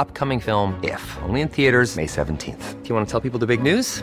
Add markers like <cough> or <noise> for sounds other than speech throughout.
upcoming film, If, only in theaters, May 17th. Do you want to tell people the big news?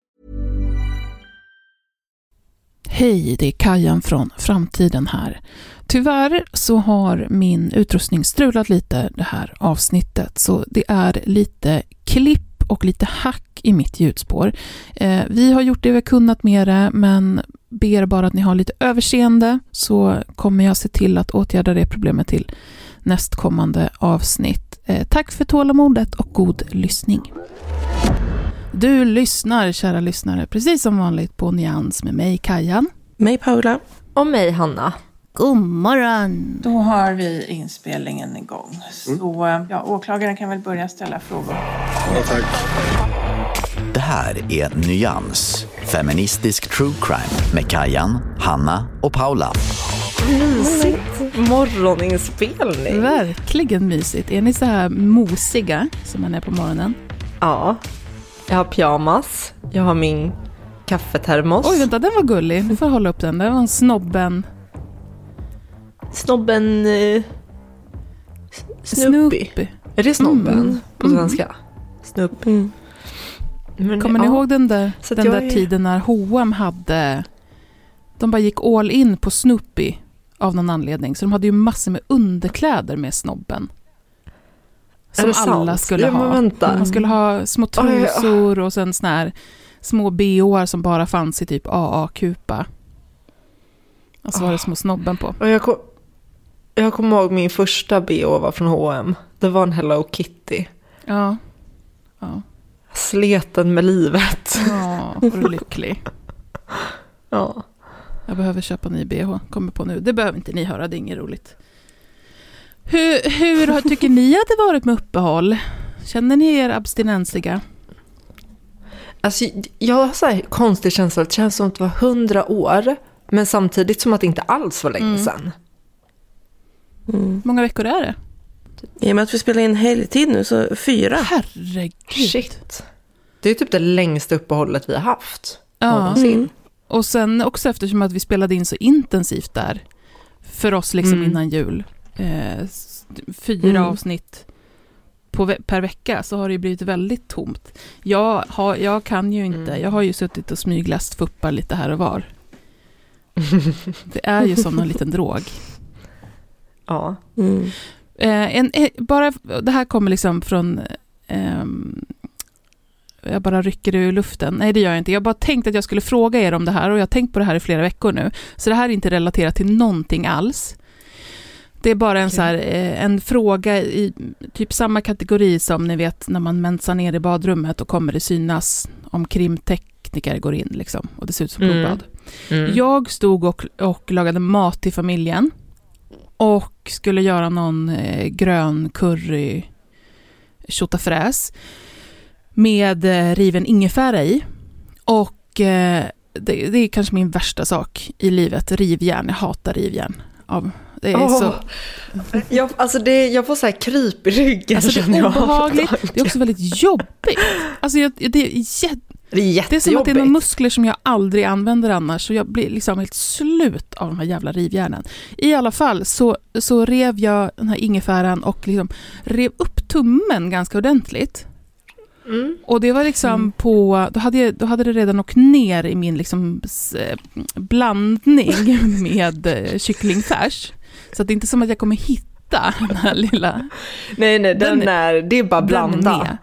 Hej, det är Kajan från framtiden här. Tyvärr så har min utrustning strulat lite det här avsnittet, så det är lite klipp och lite hack i mitt ljudspår. Eh, vi har gjort det vi har kunnat med det, men ber bara att ni har lite överseende, så kommer jag se till att åtgärda det problemet till nästkommande avsnitt. Eh, tack för tålamodet och god lyssning. Du lyssnar, kära lyssnare, precis som vanligt på Nyans med mig, Kajan. Mig Paula. Och mig Hanna. God morgon! Då har vi inspelningen igång. Så ja, åklagaren kan väl börja ställa frågor. Det här är Nyans, feministisk true crime med Kajan, Hanna och Paula. Mysigt morgoninspelning. Verkligen mysigt. Är ni så här mosiga som man är på morgonen? Ja. Jag har pyjamas. Jag har min kaffetermos. Oj, vänta, den var gullig. Du får hålla upp den. Det var en snobben. Snobben... Eh, Snoopy. Snoopy. Är det snobben Mm. på Mm. svenska? Snoop. Men, Kommer ni ja. ihåg den där, Så den där är- tiden när H&M hade... De bara gick all in på Snoopy av någon anledning. Så de hade ju massor med underkläder med snobben. Som alla sant? skulle ja, ha. Man skulle ha små trosor och sen såna här små bhar som bara fanns i typ AA-kupa. Och så var det små snobben på. Jag, kom, jag kommer ihåg min första bh var från H&M. Det var en Hello Kitty. Ja. Ja, Jag slet den med livet. ja var du lycklig. <laughs> Ja. Jag behöver köpa ny bh, kommer på nu. Det behöver inte ni höra, det är inget roligt. Hur, hur tycker ni att det varit med uppehåll? Känner ni er abstinensiga? Alltså, jag har så här konstig känsla. Det känns som att det var hundra år. Men samtidigt som att det inte alls var länge Mm. sedan. Hur många veckor är det? I och med att vi spelar in helgtid nu så fyra. Herregud. Shit. Det är typ det längsta uppehållet vi har haft. Ja. någonsin. Mm. Och sen också eftersom att vi spelade in så intensivt där. För oss liksom Mm. innan jul. Eh, fyra Mm. avsnitt på ve- per vecka så har det ju blivit väldigt tomt. Jag, har, jag kan ju inte, Mm. jag har ju suttit och smygläst fuppar lite här och var. <laughs> Det är ju som en liten drog. Ja. Mm. Eh, en, eh, bara, det här kommer liksom från... ehm, jag bara rycker ur luften. Nej, det gör jag inte. Jag bara tänkt att jag skulle fråga er om det här och jag har tänkt på det här i flera veckor nu. Så det här är inte relaterat till någonting alls. Det är bara en, Okej. så här, eh, en fråga i typ samma kategori som ni vet när man mensar ner i badrummet och kommer det synas om krimtekniker går in liksom, och det ser ut som Mm. blodbad. Mm. Jag stod och, och lagade mat till familjen och skulle göra någon eh, grön curry tjotafräs med eh, riven ingefära i. Och eh, det, det är kanske min värsta sak i livet, rivjärn. Jag hatar rivjärn. Av, Det är Åh. så... Jag, alltså det, jag får så här kryp i ryggen. Alltså det är obehagligt, det är också väldigt jobbigt. Alltså jag, det, är jä- Det är det är som att det är några muskler som jag aldrig använder annars, så jag blir liksom helt slut av de här jävla rivjärnen. I alla fall så, så rev jag den här ingefäran och liksom rev upp tummen ganska ordentligt. Mm. Och det var liksom på, då hade, jag, då hade det redan åkt ner i min liksom eh, blandning <laughs> med eh, kycklingfärs. Så att det är inte som att jag kommer hitta <laughs> den här lilla Nej, nej, den, Den- är, det är bara blanda. med.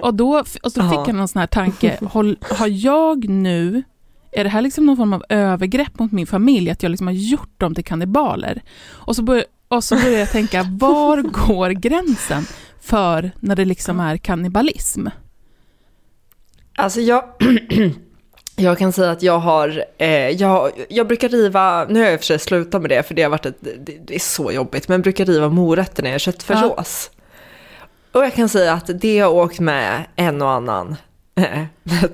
Och då, och så fick jag någon sån här tanke, <laughs> håll, har jag nu, är det här liksom någon form av övergrepp mot min familj, att jag liksom har gjort dem till kannibaler? Och så, bör, och så började jag tänka, <laughs> var går gränsen för när det liksom är kannibalism? Alltså jag, <clears throat> jag kan säga att jag har, eh, jag, jag brukar riva, nu har jag i och för sig slutat med det för det har varit ett, det, det är så jobbigt, men jag brukar riva morötter när jag gör köttfärssås. Och jag kan säga att det har åkt med en och annan eh,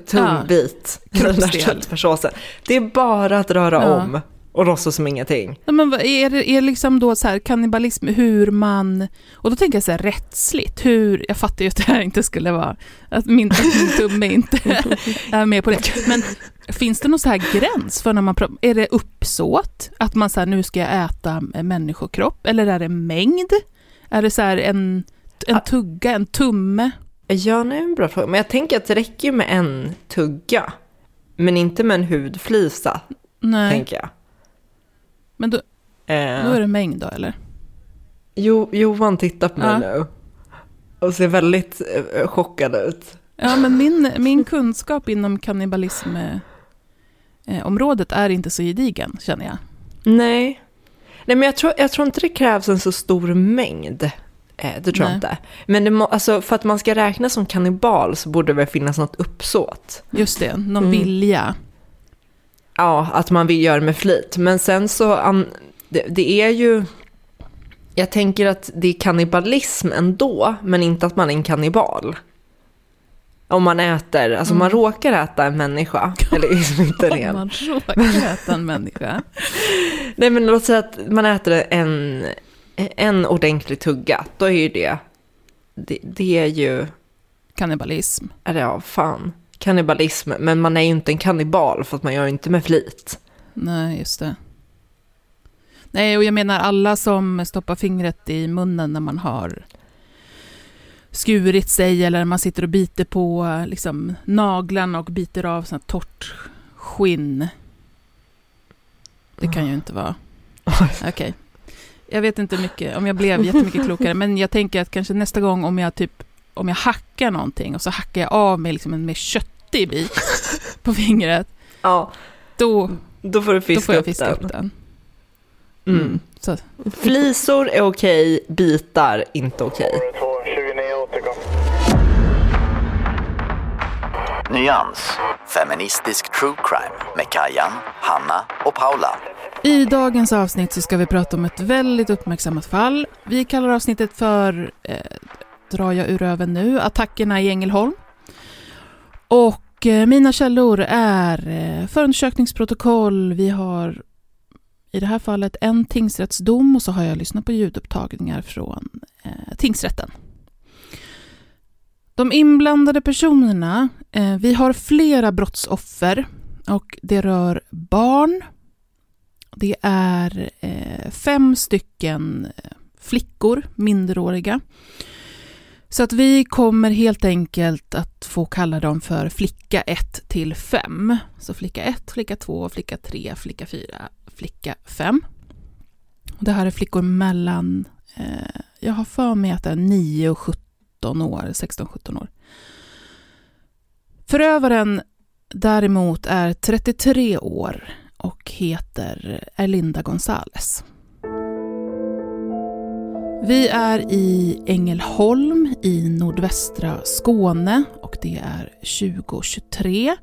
tumbit i den där köttfärssåsen. Det är bara att röra Ja. om och låtsas som ingenting. Ja, Men är det är liksom då så här kannibalism hur man, och då tänker jag så här rättsligt, hur, jag fattar ju att det här inte skulle vara, att min, att min tumme inte <laughs> är med på det, men finns det någon så här gräns för när man, är det uppsåt, att man så här, nu ska jag äta människokropp, eller är det mängd? Är det så här en, en tugga, en tumme? Ja, det är en bra fråga. Men jag tänker att det räcker ju med en tugga. Men inte med en hudflisa, Nej, tänker jag. Men då, Eh, då är det mängd då eller? jo, Johan tittar på mig Ja. nu. Och ser väldigt eh, chockad ut. Ja, men min, min kunskap inom kannibalism eh, är inte så gedigen, känner jag. Nej. Nej, men jag tror, jag tror inte det krävs en så stor mängd. Eh, det tror jag Nej. inte. Men det må, alltså, för att man ska räknas som kannibal så borde det väl finnas något uppsåt. Just det, någon Mm. vilja. Ja, att man vill göra det med flit. Men sen så, det, det är ju... Jag tänker att det är kannibalism ändå, men inte att man är en kannibal. Om man äter, alltså man råkar äta en människa, <laughs> eller liksom inte Om ren. man råkar äta en människa. <laughs> Nej men låt säga att man äter en, en ordentlig tugga, då är ju det, det, det är ju, Kannibalism. eller ja, fan, kannibalism. Men man är ju inte en kannibal för att man gör inte med flit. Nej, just det. Nej, och jag menar alla som stoppar fingret i munnen när man har skurit sig eller man sitter och biter på liksom, naglarna och biter av sånt torrt skinn. Det kan ju inte vara... <laughs> Okej. Jag vet inte mycket, om jag blev jättemycket klokare, men jag tänker att kanske nästa gång om jag typ om jag hackar någonting och så hackar jag av mig liksom en mer köttig bit på fingret, Ja, då, då får du då fiska, får jag upp, fiska den. upp den. Mm. Mm. Så, Flisor är okej, bitar inte okej. 29 återkom. Nyans. Feministisk true crime med Kajan, Hanna och Paula. I dagens avsnitt så ska vi prata om ett väldigt uppmärksammat fall. Vi kallar avsnittet för, eh, drar jag ur röven nu, attackerna i Ängelholm. Och Eh, mina källor är eh, förundersökningsprotokoll, vi har i det här fallet en tingsrättsdom och så har jag lyssnat på ljudupptagningar från eh, tingsrätten. De inblandade personerna, eh, vi har flera brottsoffer och det rör barn, det är eh, fem stycken eh, flickor, minderåriga. Så att vi kommer helt enkelt att få kalla dem för flicka 1 till 5. Så flicka 1, flicka 2, flicka 3, flicka 4, flicka 5. Det här är flickor mellan, eh, jag har för mig att det är 9 och 17 år, 16-17 år. Förövaren däremot är 33 år och heter Erlinda Gonzales. Vi är i Ängelholm i nordvästra Skåne och det är 2023.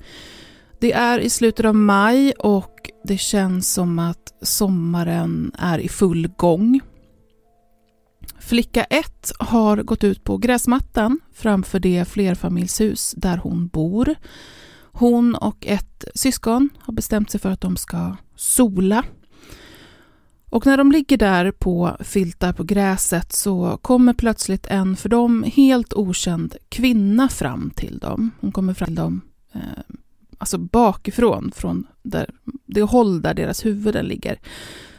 Det är i slutet av maj och det känns som att sommaren är i full gång. Flicka 1 har gått ut på gräsmattan framför det flerfamiljshus där hon bor. Hon och ett syskon har bestämt sig för att de ska sola. Och när de ligger där på filtar på gräset så kommer plötsligt en för dem helt okänd kvinna fram till dem. Hon kommer fram till dem eh, alltså bakifrån, från där, det håll där deras huvuden ligger.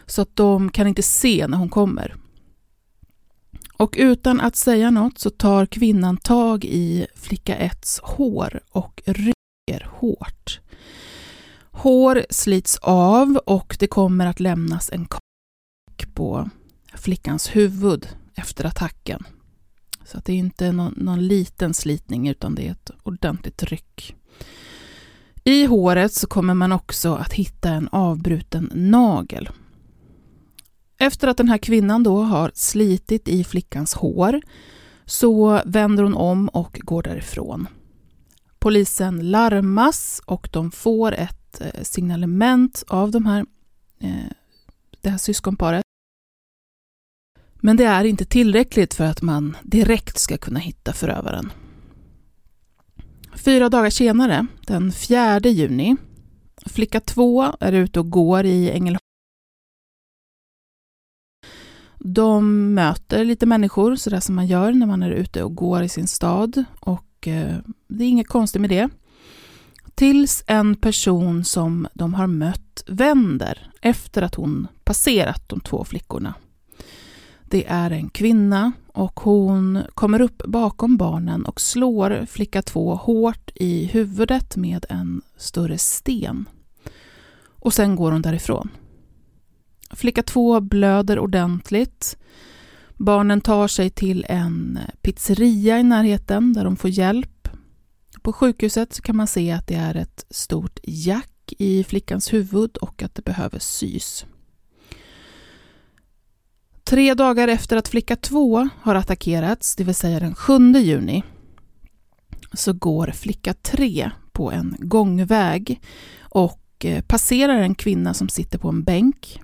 Så att de kan inte se när hon kommer. Och utan att säga något så tar kvinnan tag i flicka 1s hår och rycker hårt. Hår slits av och det kommer att lämnas en kack på flickans huvud efter attacken. Så att det är inte någon, någon liten slitning utan det är ett ordentligt ryck. I håret så kommer man också att hitta en avbruten nagel. Efter att den här kvinnan då har slitit i flickans hår så vänder hon om och går därifrån. Polisen larmas och de får ett eh, signalement av de här, eh, det här syskonparet. Men det är inte tillräckligt för att man direkt ska kunna hitta förövaren. Fyra dagar senare, den 4 juni, flicka 2 är ute och går i Ängelholm. De möter lite människor, sådär som man gör när man är ute och går i sin stad. Och eh, det är inget konstigt med det. Tills en person som de har mött vänder efter att hon passerat de två flickorna. Det är en kvinna och hon kommer upp bakom barnen och slår flicka två hårt i huvudet med en större sten. Och sen går hon därifrån. Flicka två blöder ordentligt. Barnen tar sig till en pizzeria i närheten där de får hjälp. På sjukhuset kan man se att det är ett stort jack i flickans huvud och att det behöver sys. Tre dagar efter att flicka 2 har attackerats, det vill säga den 7 juni, så går flicka 3 på en gångväg och eh, passerar en kvinna som sitter på en bänk.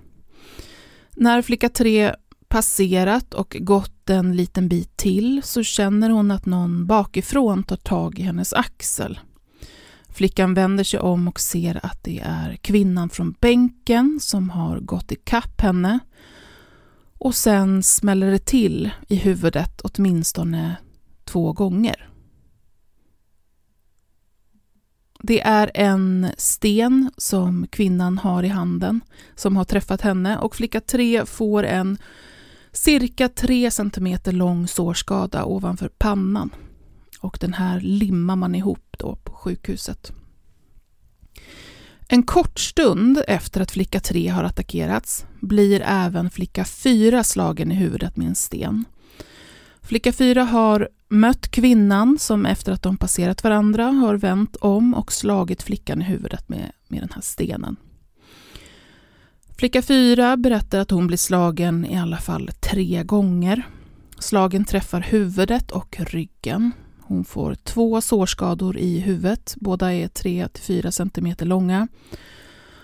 När flicka 3 passerat och gått en liten bit till så känner hon att någon bakifrån tar tag i hennes axel. Flickan vänder sig om och ser att det är kvinnan från bänken som har gått ikapp henne och sen smäller det till i huvudet åtminstone två gånger. Det är en sten som kvinnan har i handen som har träffat henne och flicka 3 får en cirka 3 centimeter lång sårskada ovanför pannan. Och den här limmar man ihop då på sjukhuset. En kort stund efter att flicka 3 har attackerats blir även flicka 4 slagen i huvudet med en sten. Flicka 4 har mött kvinnan som efter att de passerat varandra har vänt om och slagit flickan i huvudet med, med den här stenen. Flicka 4 berättar att hon blir slagen i alla fall tre gånger. Slagen träffar huvudet och ryggen. Hon får två sårskador i huvudet. Båda är 3-4 cm långa.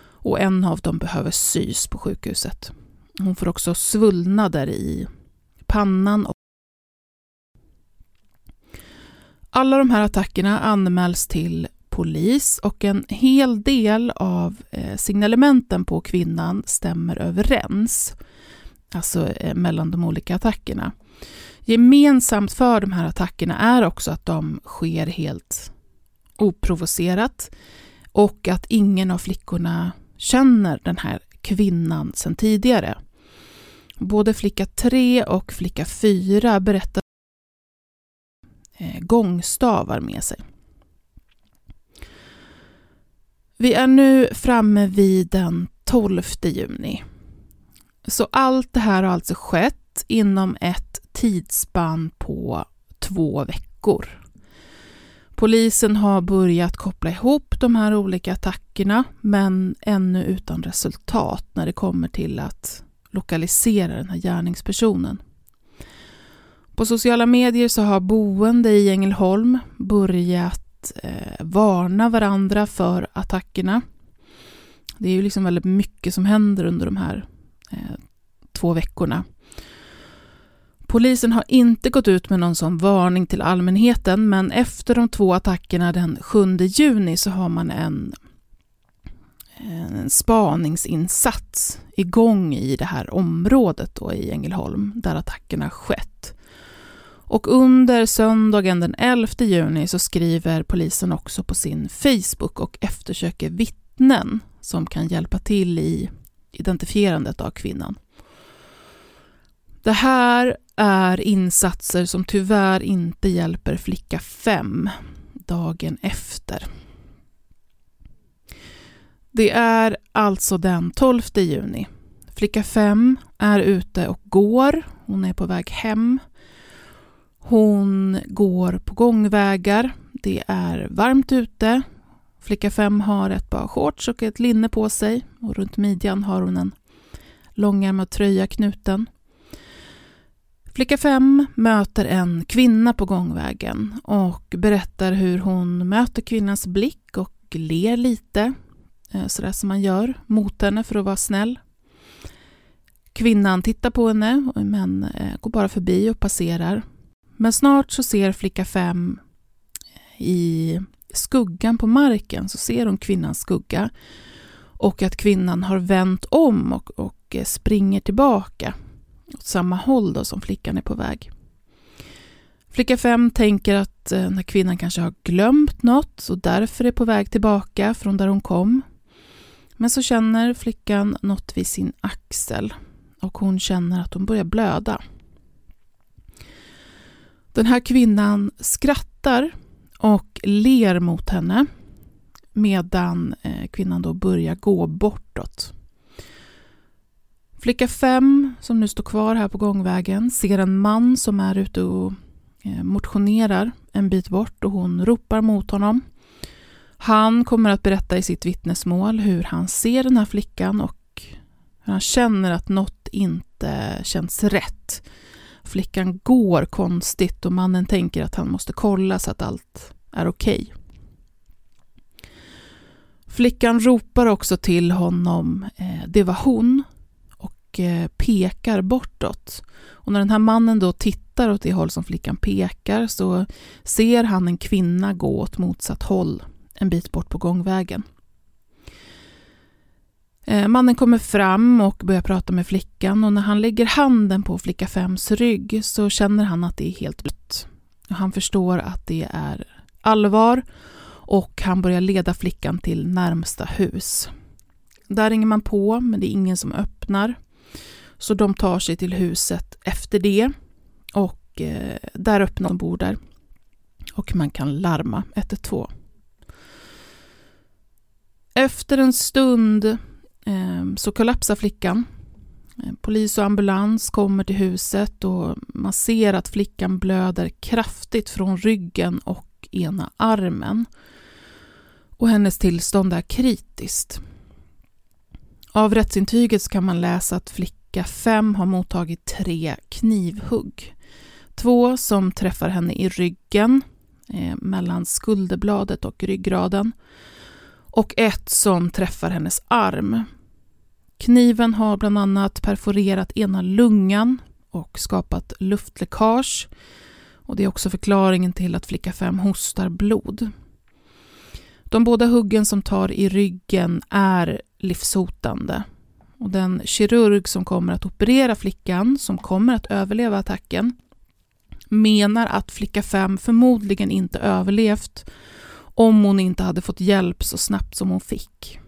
Och en av dem behöver sys på sjukhuset. Hon får också svullnader i pannan. och Alla de här attackerna anmäls till polis och en hel del av eh, signalementen på kvinnan stämmer överens. Alltså eh, mellan de olika attackerna. Gemensamt för de här attackerna är också att de sker helt oprovocerat och att ingen av flickorna känner den här kvinnan sedan tidigare. Både flicka 3 och flicka 4 berättar eh, gångstavar med sig. Vi är nu framme vid den 12 juni. Så allt det här har alltså skett skett inom ett tidsspann på två veckor. Polisen har börjat koppla ihop de här olika attackerna men ännu utan resultat när det kommer till att lokalisera den här gärningspersonen. På sociala medier så har boende i Ängelholm börjat eh, varna varandra för attackerna. Det är ju liksom väldigt mycket som händer under de här eh, två veckorna. Polisen har inte gått ut med någon sån varning till allmänheten, men efter de två attackerna den 7 juni så har man en en spaningsinsats igång i det här området då i Ängelholm där attackerna skett. Och under söndagen den 11 juni så skriver polisen också på sin Facebook och eftersöker vittnen som kan hjälpa till i identifierandet av kvinnan. Det här är insatser som tyvärr inte hjälper flicka 5 dagen efter. Det är alltså den 12 juni. Flicka 5 är ute och går. Hon är på väg hem. Hon går på gångvägar. Det är varmt ute. Flicka 5 har ett par shorts och ett linne på sig och runt midjan har hon en långärmad tröja knuten. Flicka 5 möter en kvinna på gångvägen och berättar hur hon möter kvinnans blick och ler lite, eh, sådär som man gör, mot henne för att vara snäll. Kvinnan tittar på henne men eh, går bara förbi och passerar. Men snart så ser flicka 5 eh, i skuggan på marken så ser hon kvinnans skugga och att kvinnan har vänt om och, och springer tillbaka åt samma håll då som flickan är på väg. Flicka 5 tänker att eh, den här kvinnan kanske har glömt något och därför är på väg tillbaka från där hon kom. Men så känner flickan något vid sin axel och hon känner att hon börjar blöda. Den här kvinnan skrattar och ler mot henne medan eh, kvinnan då börjar gå bortåt. Flicka 5, som nu står kvar här på gångvägen, ser en man som är ute och eh, motionerar en bit bort och hon ropar mot honom. Han kommer att berätta i sitt vittnesmål hur han ser den här flickan och hur han känner att något inte känns rätt. Flickan går konstigt och mannen tänker att han måste kolla så att allt är okej. Okay. Flickan ropar också till honom, eh, det var hon, och eh, pekar bortåt. Och när den här mannen då tittar åt det håll som flickan pekar så ser han en kvinna gå åt motsatt håll en bit bort på gångvägen. Eh, mannen kommer fram och börjar prata med flickan och när han lägger handen på flicka Fems rygg så känner han att det är helt blött. Han förstår att det är allvar och han börjar leda flickan till närmsta hus. Där ringer man på, men det är ingen som öppnar. Så de tar sig till huset efter det och eh, där öppnar de bor där. Och man kan larma 112. Efter en stund eh, så kollapsar flickan. Eh, polis och ambulans kommer till huset och man ser att flickan blöder kraftigt från ryggen och ena armen. Och hennes tillstånd är kritiskt. Av rättsintyget kan man läsa att flickan flicka 5 har mottagit tre knivhugg. Två som träffar henne i ryggen, eh, mellan skulderbladet och ryggraden. Och ett som träffar hennes arm. Kniven har bland annat perforerat ena lungan och skapat luftläckage. Och det är också förklaringen till att flicka 5 hostar blod. De båda huggen som tar i ryggen är livshotande. Och den kirurg som kommer att operera flickan, som kommer att överleva attacken, menar att flicka 5 förmodligen inte överlevt om hon inte hade fått hjälp så snabbt som hon fick.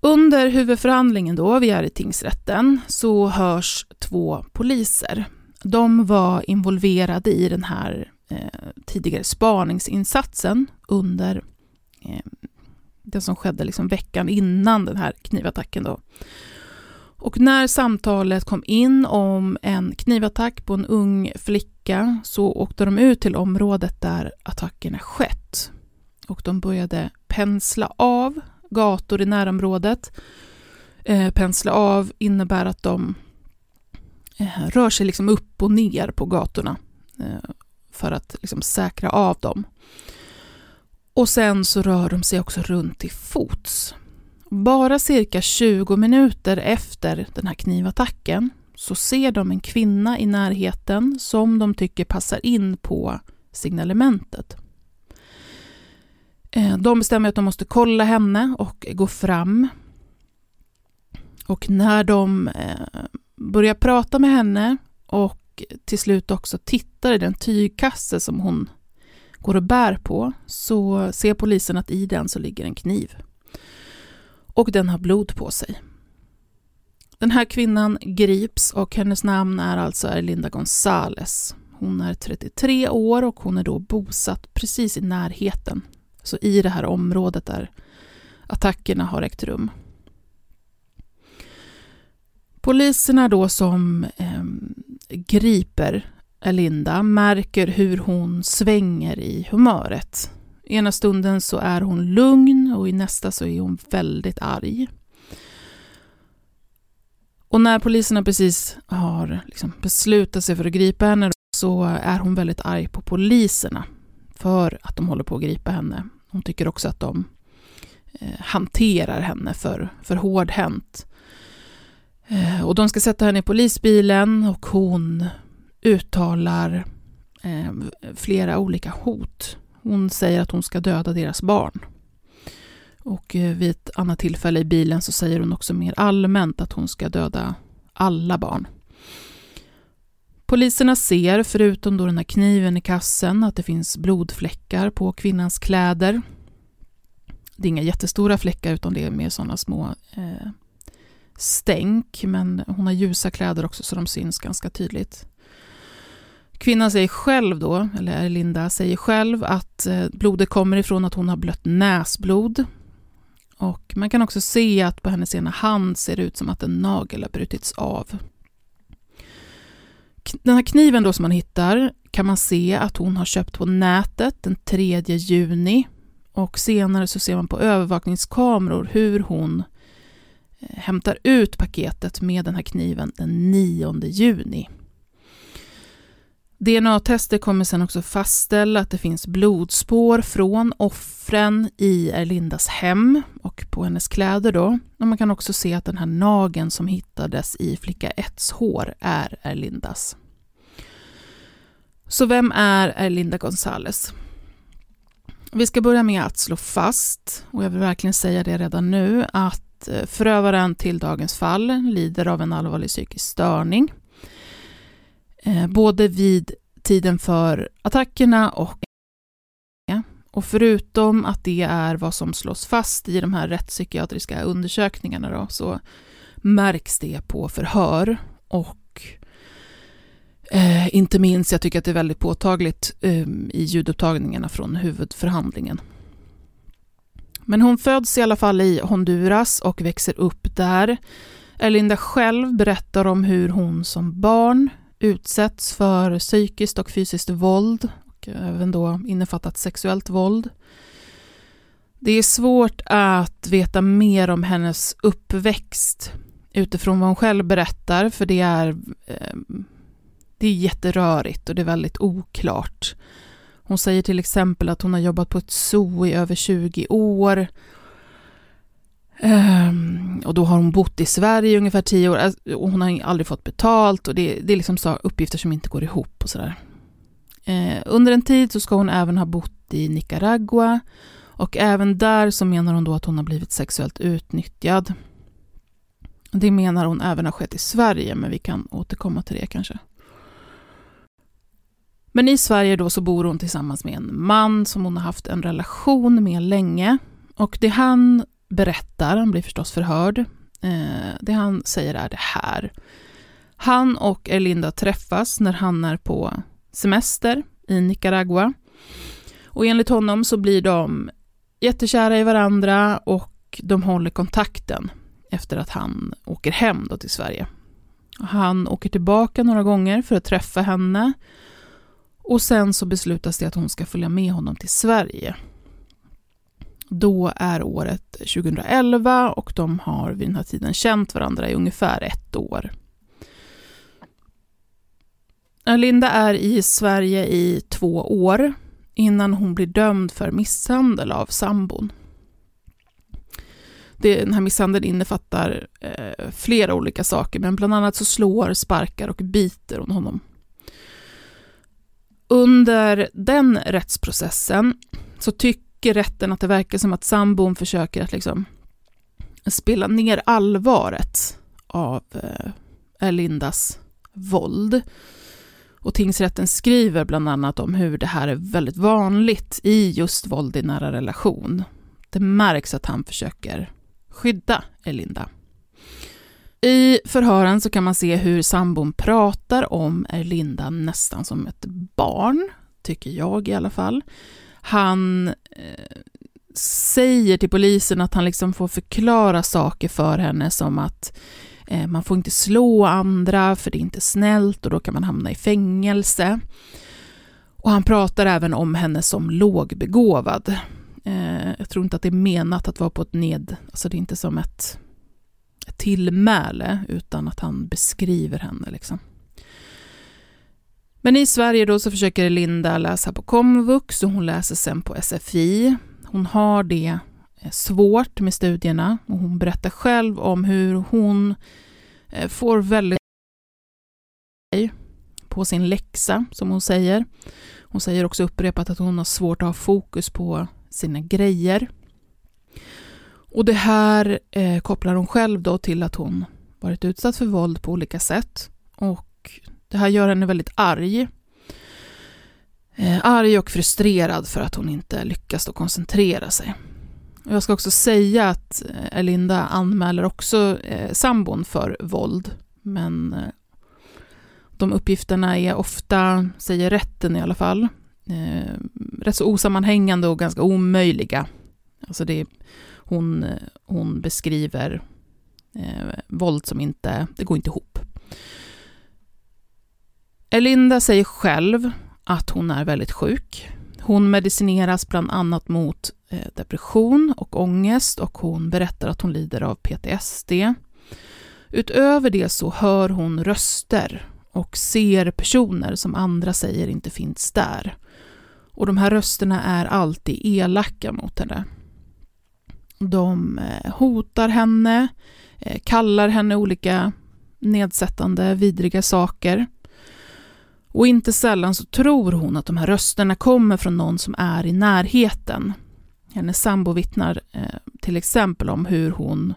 Under huvudförhandlingen då, vi är i tingsrätten, så hörs två poliser. De var involverade i den här eh, tidigare spaningsinsatsen under eh, det som skedde liksom veckan innan den här knivattacken. Då. Och när samtalet kom in om en knivattack på en ung flicka så åkte de ut till området där attackerna skett. Och de började pensla av gator i närområdet. Eh, pensla av innebär att de eh, rör sig liksom upp och ner på gatorna eh, för att liksom säkra av dem. Och sen så rör de sig också runt till fots. Bara cirka 20 minuter efter den här knivattacken så ser de en kvinna i närheten som de tycker passar in på signalementet. Eh, de bestämmer att de måste kolla henne och gå fram. Och när de eh, börjar prata med henne och till slut också tittar i den tygkasse som hon går och bär på så ser polisen att i den så ligger en kniv. Och den har blod på sig. Den här kvinnan grips och hennes namn är alltså Erlinda Gonzales. Hon är 33 år och hon är då bosatt precis i närheten, så i det här området där attackerna har ägt rum. Poliserna då som eh, griper Linda märker hur hon svänger i humöret. Ena stunden så är hon lugn och i nästa så är hon väldigt arg. Och när poliserna precis har liksom beslutat sig för att gripa henne så är hon väldigt arg på poliserna för att de håller på att gripa henne. Hon tycker också att de eh, hanterar henne för, för hårdhänt. Eh, och de ska sätta henne i polisbilen och hon uttalar eh, flera olika hot. Hon säger att hon ska döda deras barn. Och eh, vid ett annat tillfälle i bilen så säger hon också mer allmänt att hon ska döda alla barn. Poliserna ser, förutom då den här kniven i kassen, att det finns blodfläckar på kvinnans kläder. Det är inga jättestora fläckar utan det är mer sådana små eh, stänk, men hon har ljusa kläder också så de syns ganska tydligt. Kvinnan säger själv då, eller Linda säger själv att eh, blodet kommer ifrån att hon har blött näsblod. Och man kan också se att på hennes ena hand ser det ut som att en nagel har brutits av. Den här kniven då som man hittar kan man se att hon har köpt på nätet den 3 juni och senare så ser man på övervakningskameror hur hon eh, hämtar ut paketet med den här kniven den 9 juni. DNA-tester kommer sen också fastställa att det finns blodspår från offren i Erlindas hem och på hennes kläder då. Och man kan också se att den här nageln som hittades i flicka 1s hår är Erlindas. Så vem är Erlinda Gonzales? Vi ska börja med att slå fast, och jag vill verkligen säga det redan nu, att eh, förövaren till dagens fall lider av en allvarlig psykisk störning Eh, både vid tiden för attackerna och och förutom att det är vad som slås fast i de här rättspsykiatriska undersökningarna då, så märks det på förhör och eh, inte minst, jag tycker att det är väldigt påtagligt eh, i ljudupptagningarna från huvudförhandlingen. Men hon föds i alla fall i Honduras och växer upp där. Erlinda själv berättar om hur hon som barn utsätts för psykiskt och fysiskt våld och även då innefattat sexuellt våld. Det är svårt att veta mer om hennes uppväxt utifrån vad hon själv berättar, för det är, ehm, det är jätterörigt och det är väldigt oklart. Hon säger till exempel att hon har jobbat på ett zoo i över 20 år Um, och då har hon bott i Sverige i ungefär tio år alltså, och hon har aldrig fått betalt och det, det är liksom så uppgifter som inte går ihop och sådär. Uh, under en tid så ska hon även ha bott i Nicaragua och även där så menar hon då att hon har blivit sexuellt utnyttjad. Det menar hon även har skett i Sverige, men vi kan återkomma till det kanske. Men i Sverige då så bor hon tillsammans med en man som hon har haft en relation med länge. Och det han berättar, han blir förstås förhörd. Eh, det han säger är det här. Han och Erlinda träffas när han är på semester i Nicaragua. Och enligt honom så blir de jättekära i varandra och de håller kontakten efter att han åker hem då till Sverige. Han åker tillbaka några gånger för att träffa henne och sen så beslutas det att hon ska följa med honom till Sverige. Då är året 2011 och de har vid den här tiden känt varandra i ungefär ett år. Linda är i Sverige i två år innan hon blir dömd för misshandel av sambon. Den här misshandeln innefattar eh, flera olika saker, men bland annat så slår, sparkar och biter hon honom. Under den rättsprocessen så tycker tycker rätten att det verkar som att sambon försöker att liksom spela ner allvaret av eh, Erlindas våld. Och tingsrätten skriver bland annat om hur det här är väldigt vanligt i just våld i nära relation. Det märks att han försöker skydda Erlinda. I förhören så kan man se hur sambon pratar om Erlinda nästan som ett barn, tycker jag i alla fall. Han eh, säger till polisen att han liksom får förklara saker för henne som att eh, man får inte slå andra för det är inte snällt och då kan man hamna i fängelse. Och han pratar även om henne som lågbegåvad. Eh, jag tror inte att det är menat att vara på ett ned, alltså det är inte som ett, ett tillmäle utan att han beskriver henne liksom. Men i Sverige då så försöker Linda läsa på komvux och hon läser sen på SFI. Hon har det eh, svårt med studierna och hon berättar själv om hur hon eh, får väldigt på sin läxa, som hon säger. Hon säger också upprepat att hon har svårt att ha fokus på sina grejer. Och det här eh, kopplar hon själv då till att hon varit utsatt för våld på olika sätt. Och det här gör henne väldigt arg. Eh, arg och frustrerad för att hon inte lyckas då koncentrera sig. Jag ska också säga att eh, Elinda anmäler också eh, sambon för våld, men eh, de uppgifterna är ofta, säger rätten i alla fall, eh, rätt så osammanhängande och ganska omöjliga. Alltså det, hon, eh, hon beskriver eh, våld som inte, det går inte ihop. Elinda säger själv att hon är väldigt sjuk. Hon medicineras bland annat mot eh, depression och ångest och hon berättar att hon lider av PTSD. Utöver det så hör hon röster och ser personer som andra säger inte finns där. Och de här rösterna är alltid elaka mot henne. De eh, hotar henne, eh, kallar henne olika nedsättande, vidriga saker. Och inte sällan så tror hon att de här rösterna kommer från någon som är i närheten. Hennes sambo vittnar eh, till exempel om hur hon,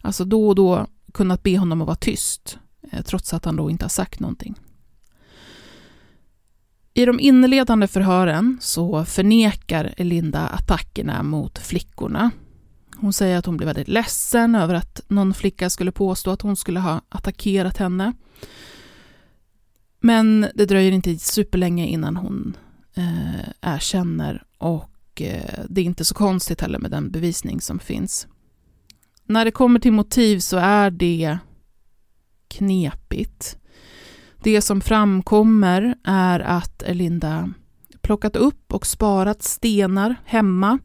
alltså då och då, kunnat be honom att vara tyst, eh, trots att han då inte har sagt någonting. I de inledande förhören så förnekar Elinda attackerna mot flickorna. Hon säger att hon blev väldigt ledsen över att någon flicka skulle påstå att hon skulle ha attackerat henne. Men det dröjer inte superlänge innan hon eh, erkänner och eh, det är inte så konstigt heller med den bevisning som finns. När det kommer till motiv så är det knepigt. Det som framkommer är att Elinda plockat upp och sparat stenar hemma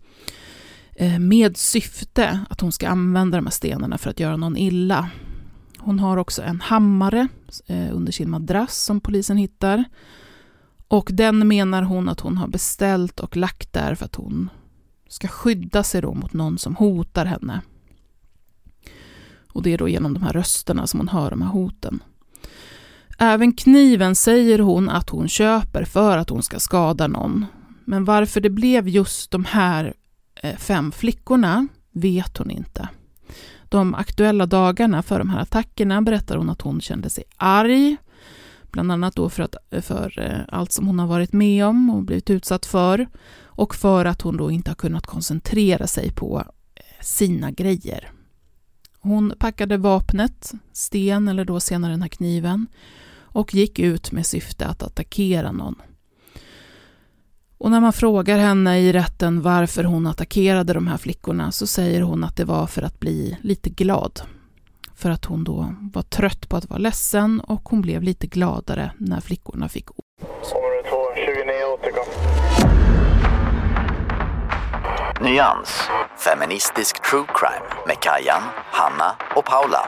eh, med syfte att hon ska använda de här stenarna för att göra någon illa. Hon har också en hammare eh, under sin madrass som polisen hittar. Och den menar hon att hon har beställt och lagt där för att hon ska skydda sig då mot någon som hotar henne. Och det är då genom de här rösterna som hon hör de här hoten. Även kniven säger hon att hon köper för att hon ska skada någon. Men varför det blev just de här eh, fem flickorna vet hon inte. De aktuella dagarna för de här attackerna berättar hon att hon kände sig arg, bland annat då för, att, för eh, allt som hon har varit med om och blivit utsatt för och för att hon då inte har kunnat koncentrera sig på eh, sina grejer. Hon packade vapnet, sten eller då senare den här kniven, och gick ut med syfte att attackera någon. Och när man frågar henne i rätten varför hon attackerade de här flickorna så säger hon att det var för att bli lite glad. För att hon då var trött på att vara ledsen och hon blev lite gladare när flickorna fick ont. Nyans, feministisk true crime med Kajan, Hanna och Paula.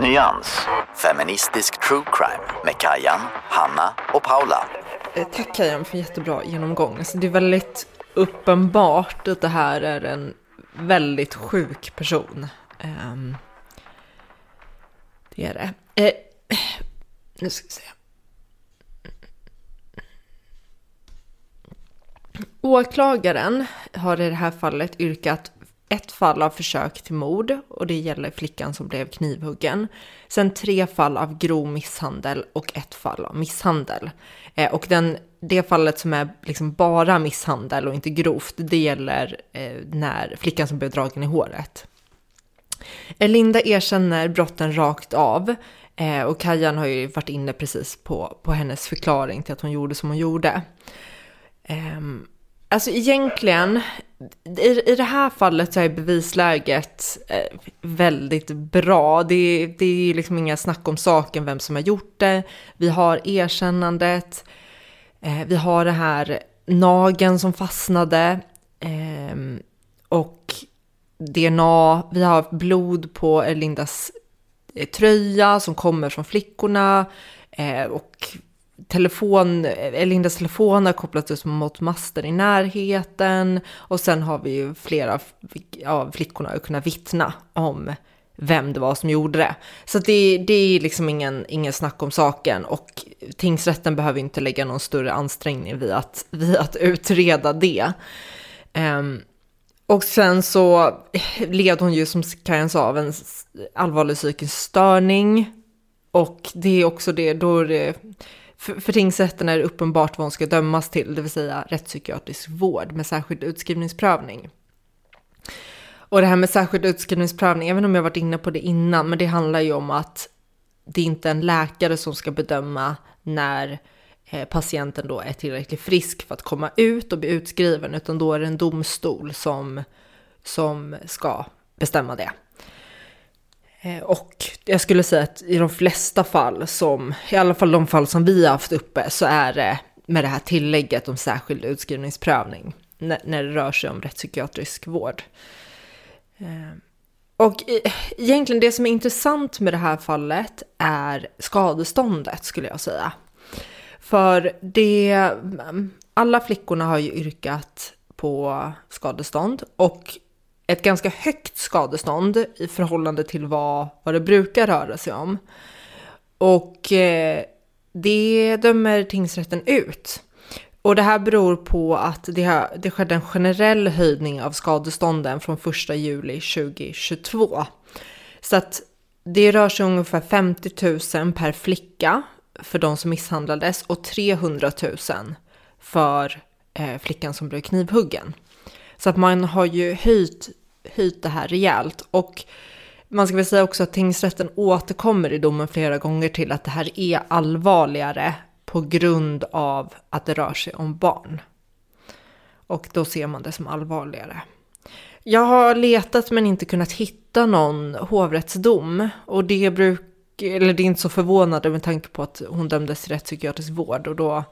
Nyans, feministisk true crime med Kajan, Hanna och Paula. Eh, tack Kajan för en jättebra genomgång. Alltså, det är väldigt uppenbart att det här är en väldigt sjuk person. Um, det är det. Eh, nu ska vi se. Åklagaren har i det här fallet yrkat ett fall av försök till mord och det gäller flickan som blev knivhuggen. Sen tre fall av grov misshandel och ett fall av misshandel. Eh, och den, det fallet som är liksom bara misshandel och inte grovt, det gäller eh, när flickan som blev dragen i håret. Eh, Linda erkänner brotten rakt av eh, och Kajan har ju varit inne precis på, på hennes förklaring till att hon gjorde som hon gjorde. Ehm, Alltså egentligen, i, i det här fallet så är bevisläget eh, väldigt bra. Det, det är liksom inga snack om saken, vem som har gjort det. Vi har erkännandet. Eh, vi har det här nagen som fastnade. Ehm, och DNA, vi har blod på Lindas eh, tröja som kommer från flickorna. Och telefon, Lindas telefon har kopplats upp mot master i närheten och sen har vi ju flera av flickorna kunnat vittna om vem det var som gjorde det. Så det, det är liksom ingen, ingen snack om saken och tingsrätten behöver inte lägga någon större ansträngning vid att, vid att utreda det. Um, och sen så led hon ju som Kajan sa av en allvarlig psykisk störning och det är också det, då är det för, för tingsrätten är det uppenbart vad hon ska dömas till, det vill säga rättspsykiatrisk vård med särskild utskrivningsprövning. Och det här med särskild utskrivningsprövning, även om jag varit inne på det innan, men det handlar ju om att det är inte en läkare som ska bedöma när eh, patienten då är tillräckligt frisk för att komma ut och bli utskriven, utan då är det en domstol som, som ska bestämma det. Eh, och jag skulle säga att i de flesta fall, som, i alla fall de fall som vi har haft uppe, så är det med det här tillägget om särskild utskrivningsprövning när, det rör sig om rättspsykiatrisk vård. Eh, och egentligen det som är intressant med det här fallet är skadeståndet skulle jag säga. För det, alla flickorna har ju yrkat på skadestånd och ett ganska högt skadestånd i förhållande till vad, vad det brukar röra sig om. Och eh, det dömer tingsrätten ut. Och det här beror på att det, har, det skedde en generell höjning av skadestånden från 1 juli 2022. Så att det rör sig om ungefär 50 000 per flicka för de som misshandlades och 300 000 för eh, flickan som blev knivhuggen. Så att man har ju höjt höjt det här rejält. Och man ska väl säga också att tingsrätten återkommer i domen flera gånger till att det här är allvarligare på grund av att det rör sig om barn. Och då ser man det som allvarligare. Jag har letat men inte kunnat hitta någon hovrättsdom och det bruk, eller det är inte så förvånande med tanke på att hon dömdes till rättspsykiatrisk vård och då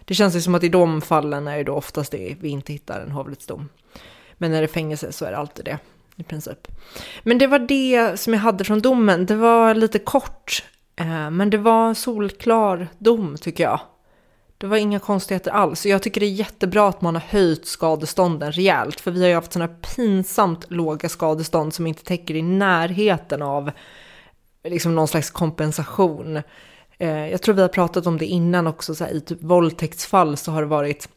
det känns ju som att i de fallen är det då oftast det vi inte hittar en hovrättsdom. Men när det är fängelse så är det alltid det i princip. Men det var det som jag hade från domen. Det var lite kort, eh, men det var en solklar dom tycker jag. Det var inga konstigheter alls. Jag tycker det är jättebra att man har höjt skadestånden rejält, för vi har ju haft sådana pinsamt låga skadestånd som inte täcker i närheten av liksom någon slags kompensation. Eh, jag tror vi har pratat om det innan också, så här, i typ våldtäktsfall så har det varit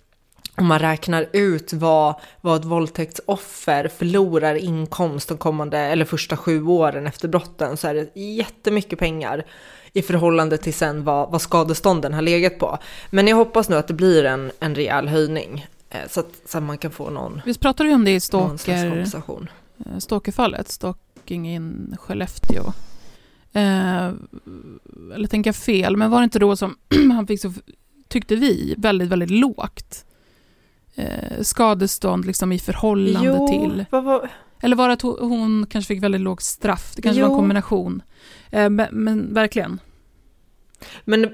om man räknar ut vad, vad ett våldtäktsoffer förlorar inkomst de kommande, eller första sju åren efter brotten, så är det jättemycket pengar i förhållande till sen vad, vad skadestånden har legat på. Men jag hoppas nu att det blir en, en rejäl höjning, eh, så att, så att man kan få någon, Visst pratade vi om det i Stalker, eh, Stalkerfallet, Stalking in Skellefteå. Eh, eller tänker jag fel, men var det inte då som <clears throat> han fick så, tyckte vi, väldigt, väldigt lågt eh, skadestånd liksom i förhållande till... vad var, Eller var det att hon, hon kanske fick väldigt lågt straff? Det kanske var en Jo. kombination. Eh, men, men verkligen. Men,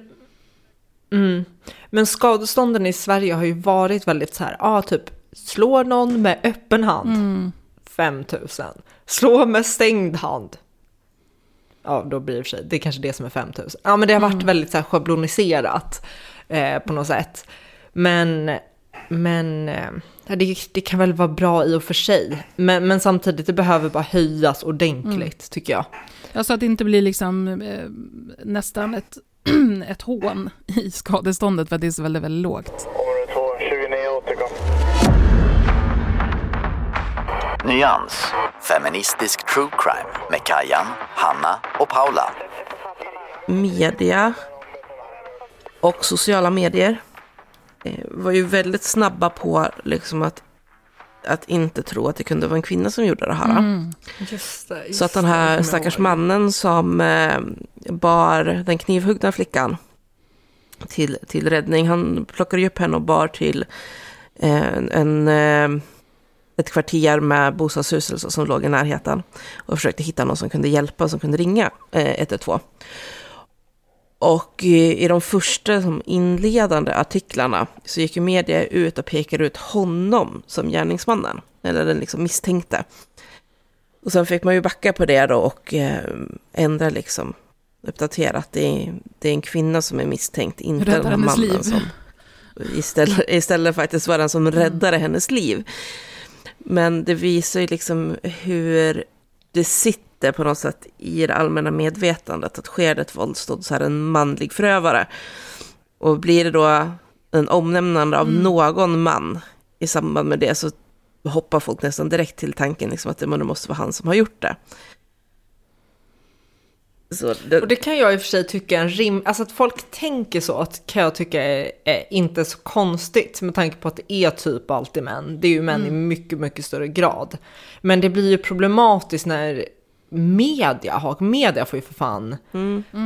mm, men skadestånden i Sverige har ju varit väldigt så här, ja typ slår någon med öppen hand, Mm. 5 000. Slå med stängd hand. Ja, då blir det för sig, det är kanske det som är 5 000. Ja, men det har varit Mm. väldigt så här schabloniserat eh, på något sätt. Men, men eh, ja, det, det kan väl vara bra i och för sig. Men, men samtidigt, det behöver bara höjas ordentligt, tycker jag. Alltså att det inte blir liksom eh, nästan ett, <clears throat> ett hån i skadeståndet för att det är så väldigt, väldigt lågt. Område 2, 29 återkom. Nyans. Feministisk true crime med Kajan, Hanna och Paula. media och sociala medier var ju väldigt snabba på liksom att, att inte tro att det kunde vara en kvinna som gjorde det här. Mm. Just det, Så att den här stackars mannen som eh, bar den knivhuggna flickan till, till räddning, han plockade upp henne och bar till eh, en, eh, ett kvarter med bostadshus som låg i närheten och försökte hitta någon som kunde hjälpa, som kunde ringa eh, 112. Och i, i de första som inledande artiklarna så gick ju media ut och pekade ut honom som gärningsmannen, eller den liksom misstänkte. Och sen fick man ju backa på det då och eh, ändra liksom, uppdatera att det är, det är en kvinna som är misstänkt, inte Räddar den här mannen liv. som istället, istället faktiskt var den som räddade hennes liv. Men det visar ju liksom hur det sitter på något sätt i det allmänna medvetandet att sker det ett våldsdåd så är det en manlig förövare. Och blir det då en omnämnande av någon man i samband med det så hoppar folk nästan direkt till tanken liksom att det det måste vara han som har gjort det. Det, Och det kan jag i och för sig tycka är en rim, alltså att folk tänker så att kan jag tycka är, är inte så konstigt med tanke på att det är typ alltid män. Det är ju män i mycket, mycket större grad. Men det blir ju problematiskt när media, har, media får ju för fan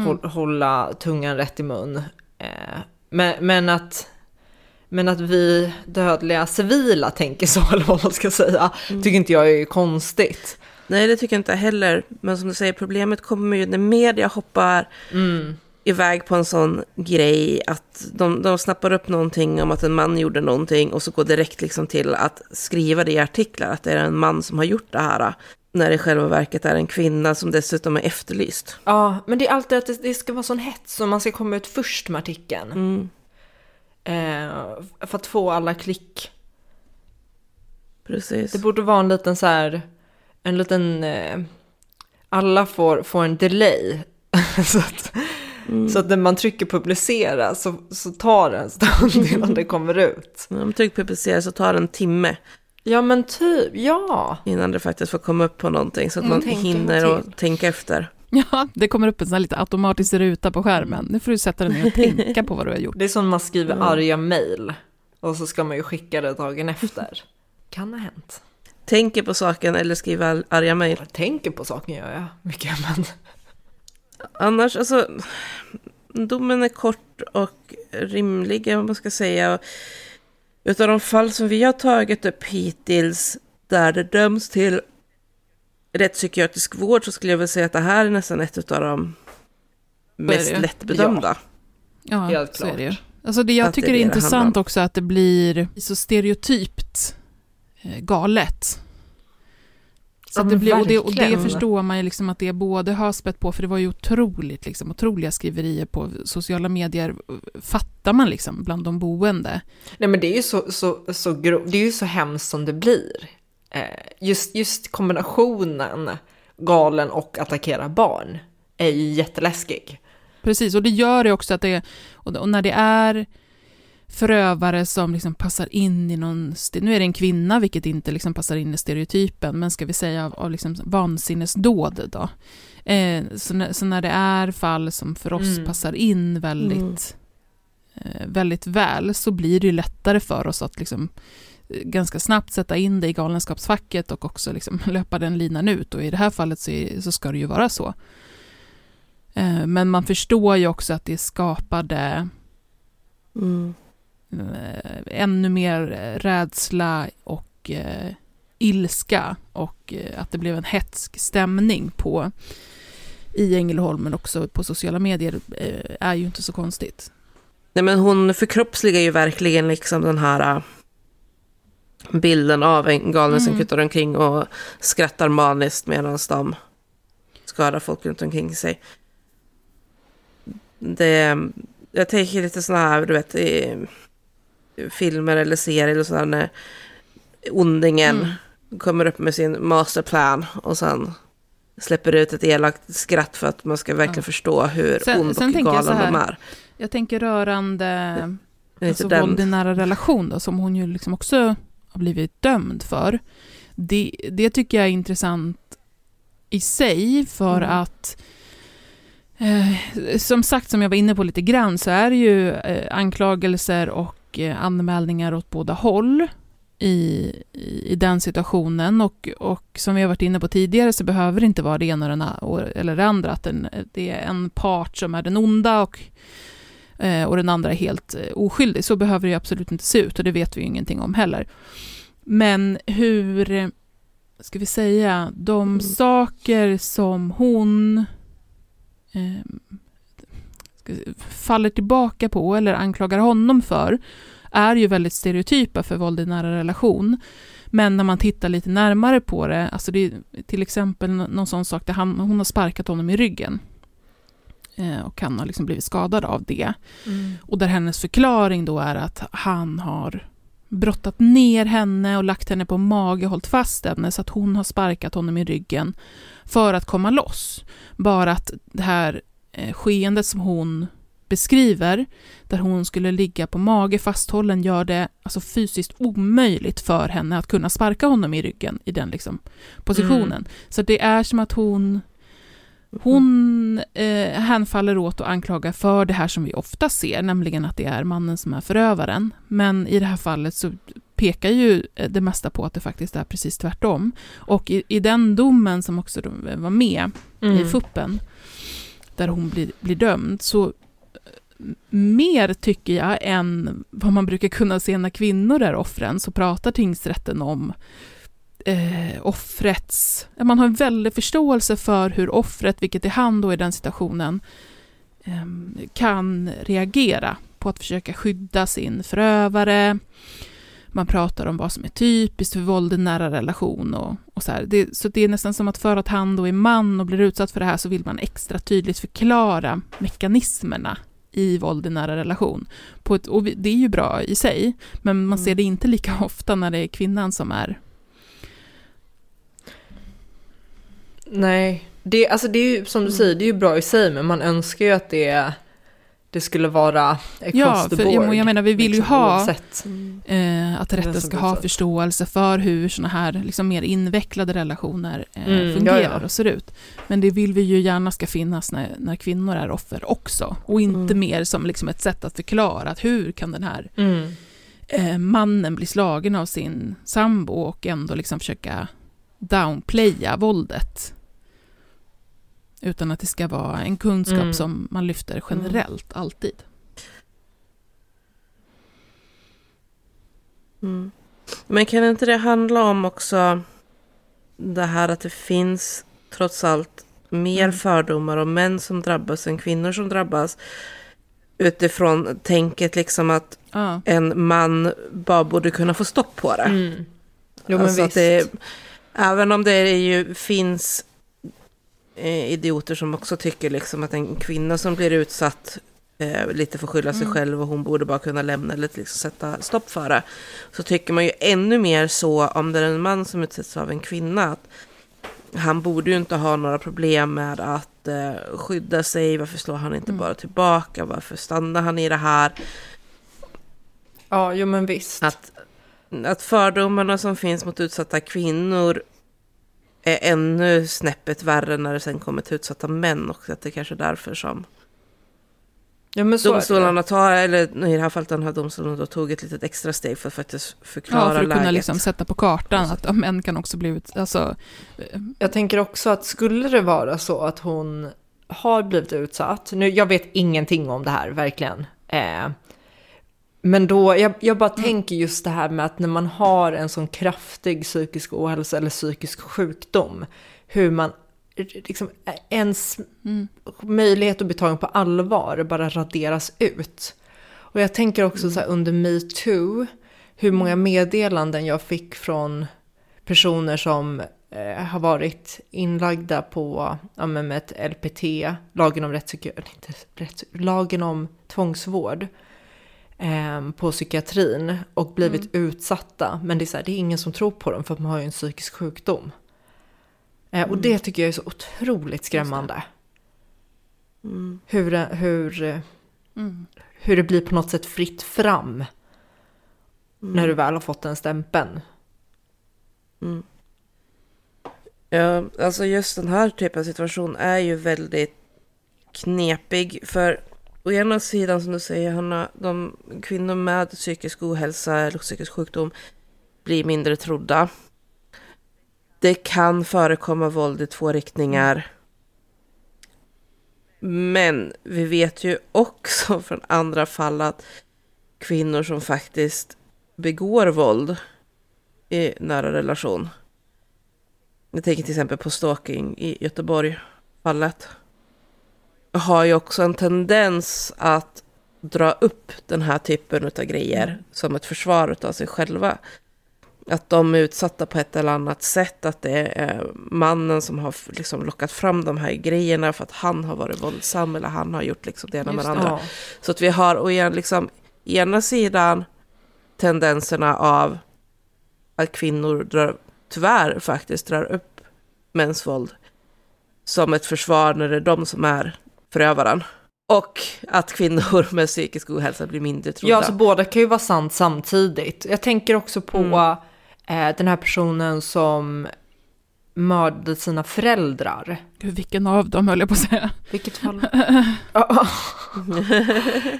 håll, hålla tungan rätt i mun. Eh, men, men att men att vi dödliga civila tänker så, <laughs> eller vad man ska säga, tycker inte jag är konstigt. Nej, det tycker jag inte heller. Men som du säger, problemet kommer ju när media hoppar iväg på en sån grej att de, de snappar upp någonting om att en man gjorde någonting och så går direkt liksom till att skriva det i artiklar att det är en man som har gjort det här. När det i själva verket är en kvinna som dessutom är efterlyst. Ja, men det är alltid att det, ska vara sån hets och man ska komma ut först med artikeln. Eh, för att få alla klick. Precis. Det borde vara en liten så här, en liten, eh, alla får, får en delay. <laughs> så, att, så att när man trycker publicera så, så tar det en stund innan det kommer ut. När de trycker publicera så tar det en timme Ja men typ, ja. innan det faktiskt får komma upp på någonting så att Mm, man hinner och tänka efter. Ja, det kommer upp en sån här lite automatisk ruta på skärmen. Nu får du sätta dig ner och tänka på vad du har gjort. <laughs> Det är som man skriver arga mejl och så ska man ju skicka det dagen efter. Kan ha hänt. Tänker på saken eller skriver arga mejl. Jag tänker på saken gör jag mycket <laughs> men Annars, alltså, domen är kort och rimlig, vad man ska säga. Utav de fall som vi har tagit upp hittills, där det döms till rättspsykiatrisk vård, så skulle jag vilja säga att det här är nästan ett av de mest lättbedömda. Ja, Helt så är det ju. Alltså det jag Att är tycker det är det handlar intressant också att det blir så stereotypt eh, galet. Så det blir, och, det, och det förstår man ju liksom att det både har spett på, för det var ju otroligt, liksom, otroliga skriverier på sociala medier, fattar man liksom, bland de boende. Nej men det är ju så, så, så, det är ju så hemskt som det blir. Eh, just, just kombinationen galen och attackera barn är ju jätteläskig. Precis, och det gör det också att det, och när det är förövare som liksom passar in i någon... Nu är det en kvinna, vilket inte liksom passar in i stereotypen, men ska vi säga av, av liksom vansinnesdåd då. Eh, så, när, så, när, det är fall som för oss mm. passar in väldigt, mm. eh, väldigt väl, så blir det lättare för oss att liksom eh, ganska snabbt sätta in det i galenskapsfacket och också liksom <laughs> löpa den linan ut. Och i det här fallet så, är, så ska det ju vara så. Eh, men man förstår ju också att det skapade mm. Eh, ännu mer rädsla och eh, ilska och eh, att det blev en hetsk stämning på i Ängelholm men också på sociala medier eh, är ju inte så konstigt. Nej men hon förkroppsligar ju verkligen liksom den här bilden av en galning som mm. kuttar omkring och skrattar maniskt medan de skadar folk runt omkring sig. Det, jag tänker lite sådana här, du vet, i filmer eller serier eller sådär när ondingen mm. kommer upp med sin masterplan och sen släpper ut ett elakt skratt för att man ska verkligen ja. förstå hur sen, ond och galen de är. Jag tänker rörande alltså, våld i nära relation då, som hon ju liksom också har blivit dömd för. Det, det tycker jag är intressant i sig för mm. att eh, som sagt, som jag var inne på lite grann, så är det ju eh, anklagelser och eh, anmälningar åt båda håll i, i den situationen. Och, och som vi har varit inne på tidigare så behöver det inte vara det ena eller det andra, att den, det är en part som är den onda och, eh, och den andra är helt eh, oskyldig. Så behöver det absolut inte se ut och det vet vi ju ingenting om heller. Men hur, ska vi säga, de mm. saker som hon eh, faller tillbaka på eller anklagar honom för är ju väldigt stereotypa för våld i nära relation. Men när man tittar lite närmare på det, alltså det är till exempel någon sån sak där han, hon har sparkat honom i ryggen. Eh, och han har liksom blivit skadad av det. Mm. Och där hennes förklaring då är att han har brottat ner henne och lagt henne på mage och hållit fast henne så att hon har sparkat honom i ryggen för att komma loss. Bara att det här skeendet som hon beskriver, där hon skulle ligga på mage fasthållen, gör det alltså fysiskt omöjligt för henne att kunna sparka honom i ryggen i den liksom, positionen. Mm. Så det är som att hon hon eh, hänfaller åt och anklagar för det här som vi ofta ser, nämligen att det är mannen som är förövaren. Men i det här fallet så pekar ju eh, det mesta på att det faktiskt är precis tvärtom. Och i, i den domen som också var med mm. i fuppen, där hon blir, blir dömd, så eh, mer, tycker jag, än vad man brukar kunna se när kvinnor är offren, så pratar tingsrätten om eh, offrets... Man har en väldig förståelse för hur offret, vilket är han då i den situationen, eh, kan reagera på att försöka skydda sin förövare. Man pratar om vad som är typiskt för våld i nära relation och, och så här. Det, så det är nästan som att för att han då är man och blir utsatt för det här så vill man extra tydligt förklara mekanismerna i våld i nära relation. På ett, och det är ju bra i sig, men man ser mm. det inte lika <laughs> ofta när det är kvinnan som är... Nej, det, alltså det är ju som du mm. säger, det är ju bra i sig, men man önskar ju att det är det skulle vara across ja, the board. Ja, jag menar vi vill liksom, ju ha eh, att rätten ska ha förståelse för hur sådana här liksom, mer invecklade relationer eh, mm, fungerar ja, ja. och ser ut. Men det vill vi ju gärna ska finnas när, när kvinnor är offer också. Och inte mm. mer som liksom ett sätt att förklara att hur kan den här mm. eh, mannen bli slagen av sin sambo och ändå liksom försöka downplaya våldet utan att det ska vara en kunskap mm. som man lyfter generellt, mm. alltid. Mm. Men kan inte det handla om också det här att det finns trots allt mer mm. fördomar om män som drabbas än kvinnor som drabbas? Utifrån tänket liksom att ah. en man bara borde kunna få stopp på det. Mm. Jo, alltså det, även om det ju finns eh, idioter som också tycker liksom att en kvinna som blir utsatt eh, lite får skylla sig mm. själv och hon borde bara kunna lämna eller liksom sätta stopp för det. Så tycker man ju ännu mer så om det är en man som utsätts av en kvinna. Att han borde ju inte ha några problem med att eh, skydda sig. Varför slår han inte mm. bara tillbaka? Varför stannar han i det här? Ja, jo men visst. Att, att fördomarna som finns mot utsatta kvinnor är ännu snäppet värre när det sen kommer till utsatta män och att det kanske är därför som ja, men så domstolarna tar, eller i det här fallet den här domstolen då tog ett litet extra steg för att faktiskt förklara läget. Ja, för att läget. kunna liksom sätta på kartan att ja, män kan också bli ut, alltså, Jag tänker också att skulle det vara så att hon har blivit utsatt, nu jag vet ingenting om det här verkligen, eh, men då, jag, jag bara mm. tänker just det här med att när man har en sån kraftig psykisk ohälsa eller psykisk sjukdom, hur man liksom ens mm. möjlighet att bli tagen på allvar bara raderas ut. Och jag tänker också mm. så här under metoo, hur många meddelanden jag fick från personer som eh, har varit inlagda på ja, med ett LPT, lagen om, inte, rätt, lagen om tvångsvård eh, på psykiatrin och blivit mm. utsatta. Men det är, så här, det är ingen som tror på dem för att man har ju en psykisk sjukdom. Eh, och mm. det tycker jag är så otroligt skrämmande. Mm. Hur, hur, mm. hur det blir på något sätt fritt fram. Mm. När du väl har fått den stämpeln. Mm. Ja, alltså just den här typen av situation är ju väldigt knepig. För å ena sidan som du säger Hanna, de kvinnor med psykisk ohälsa eller psykisk sjukdom blir mindre trodda. Det kan förekomma våld i två riktningar. Men vi vet ju också <laughs> från andra fall att kvinnor som faktiskt begår våld i nära relation. Jag tänker till exempel på stalking i Göteborg-fallet. Har ju också en tendens att dra upp den här typen av grejer som ett försvar av sig själva att de är utsatta på ett eller annat sätt, att det är mannen som har liksom lockat fram de här grejerna för att han har varit våldsam eller han har gjort liksom det ena med det andra. Ja. Så att vi har igen, liksom, ena sidan tendenserna av att kvinnor drar, tyvärr faktiskt drar upp mäns våld som ett försvar när det är de som är förövaren. Och att kvinnor <laughs> med psykisk ohälsa blir mindre trodda. Ja, så båda kan ju vara sant samtidigt. Jag tänker också på mm eh, den här personen som mördade sina föräldrar. Gud, vilken av dem höll jag på att säga. Vilket fall? <laughs> <laughs>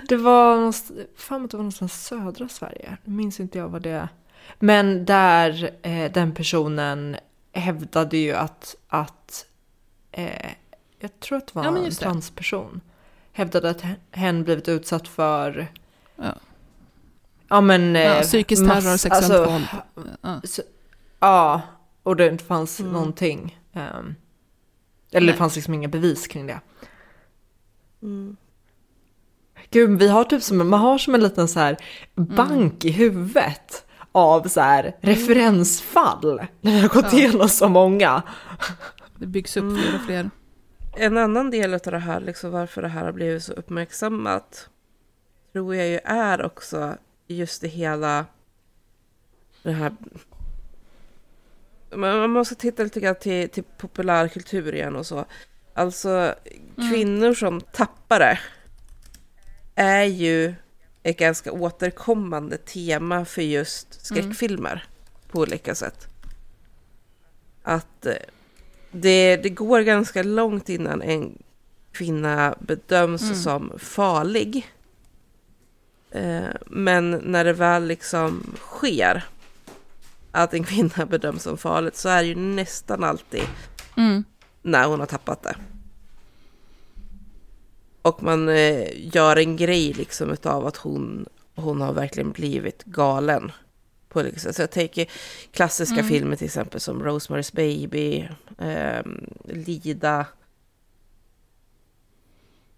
det var, fan det var någonstans södra Sverige. Nu minns inte jag vad det är. Men där eh, den personen hävdade ju att, att eh, jag tror att det var ja, en transperson, hävdade att hen blivit utsatt för ja. Ja men... Ja, eh, psykisk terror, sexuellt alltså, våld. Ja. ja, och det inte fanns mm. någonting. Um, eller Nej. det fanns liksom inga bevis kring det. Mm. Gud, vi har typ som, man har som en liten så här mm. bank mm. i huvudet av så här mm. referensfall. När vi har gått ja. igenom så många. Det byggs upp fler och fler. En annan del av det här, liksom varför det här har blivit så uppmärksammat, tror jag ju är också just det hela, det här man måste titta lite grann till, till populärkultur igen och så. Alltså mm. kvinnor som tappare är ju ett ganska återkommande tema för just skräckfilmer mm. på olika sätt. Att eh, det, det går ganska långt innan en kvinna bedöms mm. som farlig. Eh, men när det väl liksom sker, att en kvinna <laughs> bedöms som farligt, så är det ju nästan alltid mm. när hon har tappat det. Och man eh, gör en grej liksom av att hon, hon har verkligen blivit galen. På liksom. Så jag tänker klassiska mm. filmer till exempel som Rosemary's Baby, eh, Lida.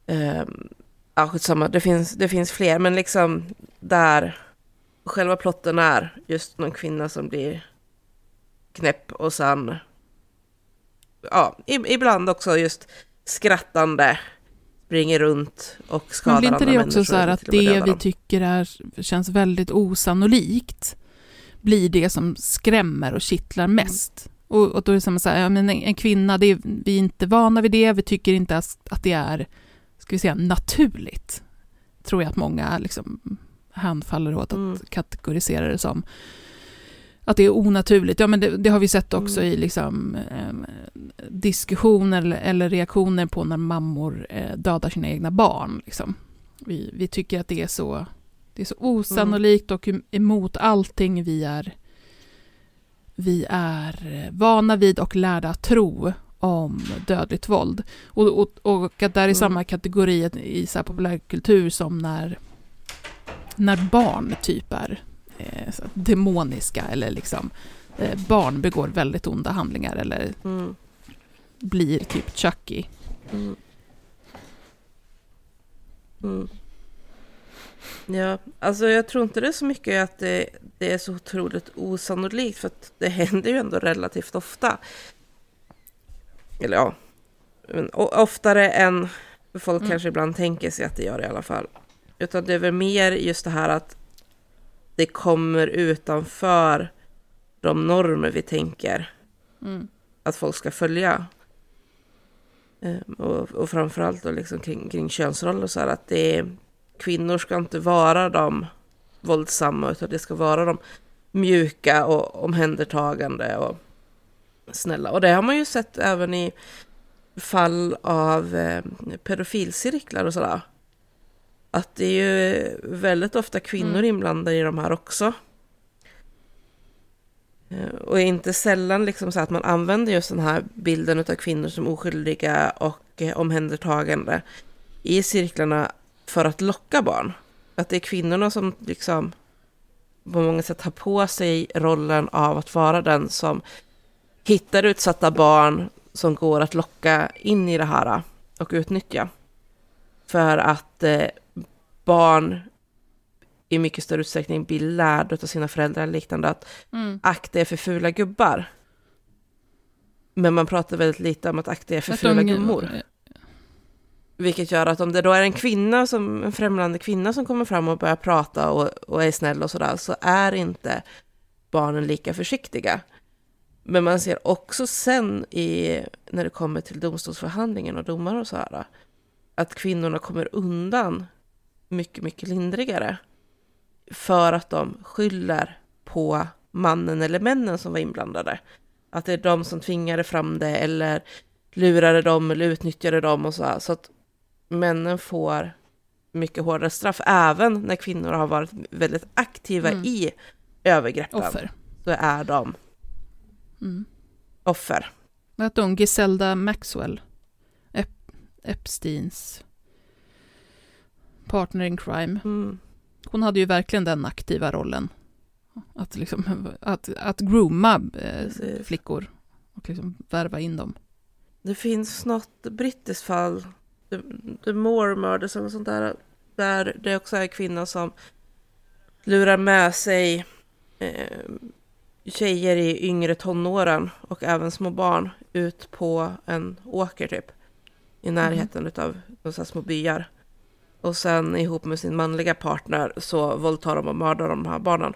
Eh, ja, skitsamma, det finns, det finns fler, men liksom där själva plotten är just någon kvinna som blir knäpp och sen, ja, ibland också just skrattande springer runt och skadar andra människor. Men blir inte det också så här att det vi tycker är, känns väldigt osannolikt blir det som skrämmer och kittlar mm. mest? Och, och, då är det samma så här, ja, men en, kvinna, det är, vi är inte vana vid det, vi tycker inte att det är ska vi säga, naturligt, tror jag att många liksom hänfaller åt att Mm. kategorisera det som att det är onaturligt. Ja, men det, det har vi sett också Mm. i liksom, eh, diskussioner eller, eller reaktioner på när mammor eh, dödar sina egna barn. Liksom. Vi, vi tycker att det är så, det är så osannolikt och emot allting vi är, vi är vana vid och lärda att tro om dödligt våld. Och, och, och att det är i Mm. samma kategori i så här populärkultur som när, när barn typ är eh, demoniska eller liksom eh, barn begår väldigt onda handlingar eller Mm. blir typ Chucky. Mm. Mm. Ja, alltså jag tror inte det är så mycket att det, det är så otroligt osannolikt för det händer ju ändå relativt ofta. Eller ja, oftare än folk Mm. kanske ibland tänker sig att det gör i alla fall. Utan det är väl mer just det här att det kommer utanför de normer vi tänker Mm. att folk ska följa. Ehm, Och, och framförallt då liksom kring, kring könsroller och så här att det kvinnor ska inte vara de våldsamma utan det ska vara de mjuka och omhändertagande och snälla. Och det har man ju sett även i fall av eh, pedofilcirklar och sådär. Att det är ju väldigt ofta kvinnor Mm. inblandade i de här också. Eh, Och inte sällan liksom så att man använder just den här bilden av kvinnor som oskyldiga och eh, omhändertagande i cirklarna för att locka barn. Att det är kvinnorna som liksom på många sätt tar på sig rollen av att vara den som hittar utsatta barn som går att locka in i det här och utnyttja. För att eh, barn i mycket större utsträckning blir lärda av sina föräldrar eller liknande att Mm. akta er för fula gubbar. Men man pratar väldigt lite om att akta er för Att fula de- gummor. Vilket gör att om det då är en kvinna, som, en främlande kvinna som kommer fram och börjar prata och, och är snäll och sådär, så är inte barnen lika försiktiga. Men man ser också sen i, när det kommer till domstolsförhandlingen och domar och sådär, att kvinnorna kommer undan mycket, mycket lindrigare. För att de skyller på mannen eller männen som var inblandade. Att det är de som tvingade fram det eller lurade dem eller utnyttjade dem och så här. Så att männen får mycket hårdare straff, även när kvinnor har varit väldigt aktiva Mm. i övergreppen. Offer. Så är de Mm. offer. Vad hette hon? Giselda Maxwell? Ep- Epsteins partner in crime. Mm. Hon hade ju verkligen den aktiva rollen. Att, liksom, att, att grooma eh, flickor och liksom värva in dem. Det finns något brittiskt fall, The, The Moore Murders eller sånt där, där det också är kvinnor som lurar med sig eh, tjejer i yngre tonåren och även små barn ut på en åker typ. I närheten utav några så små byar. Och sen ihop med sin manliga partner så våldtar de och mördar de här barnen.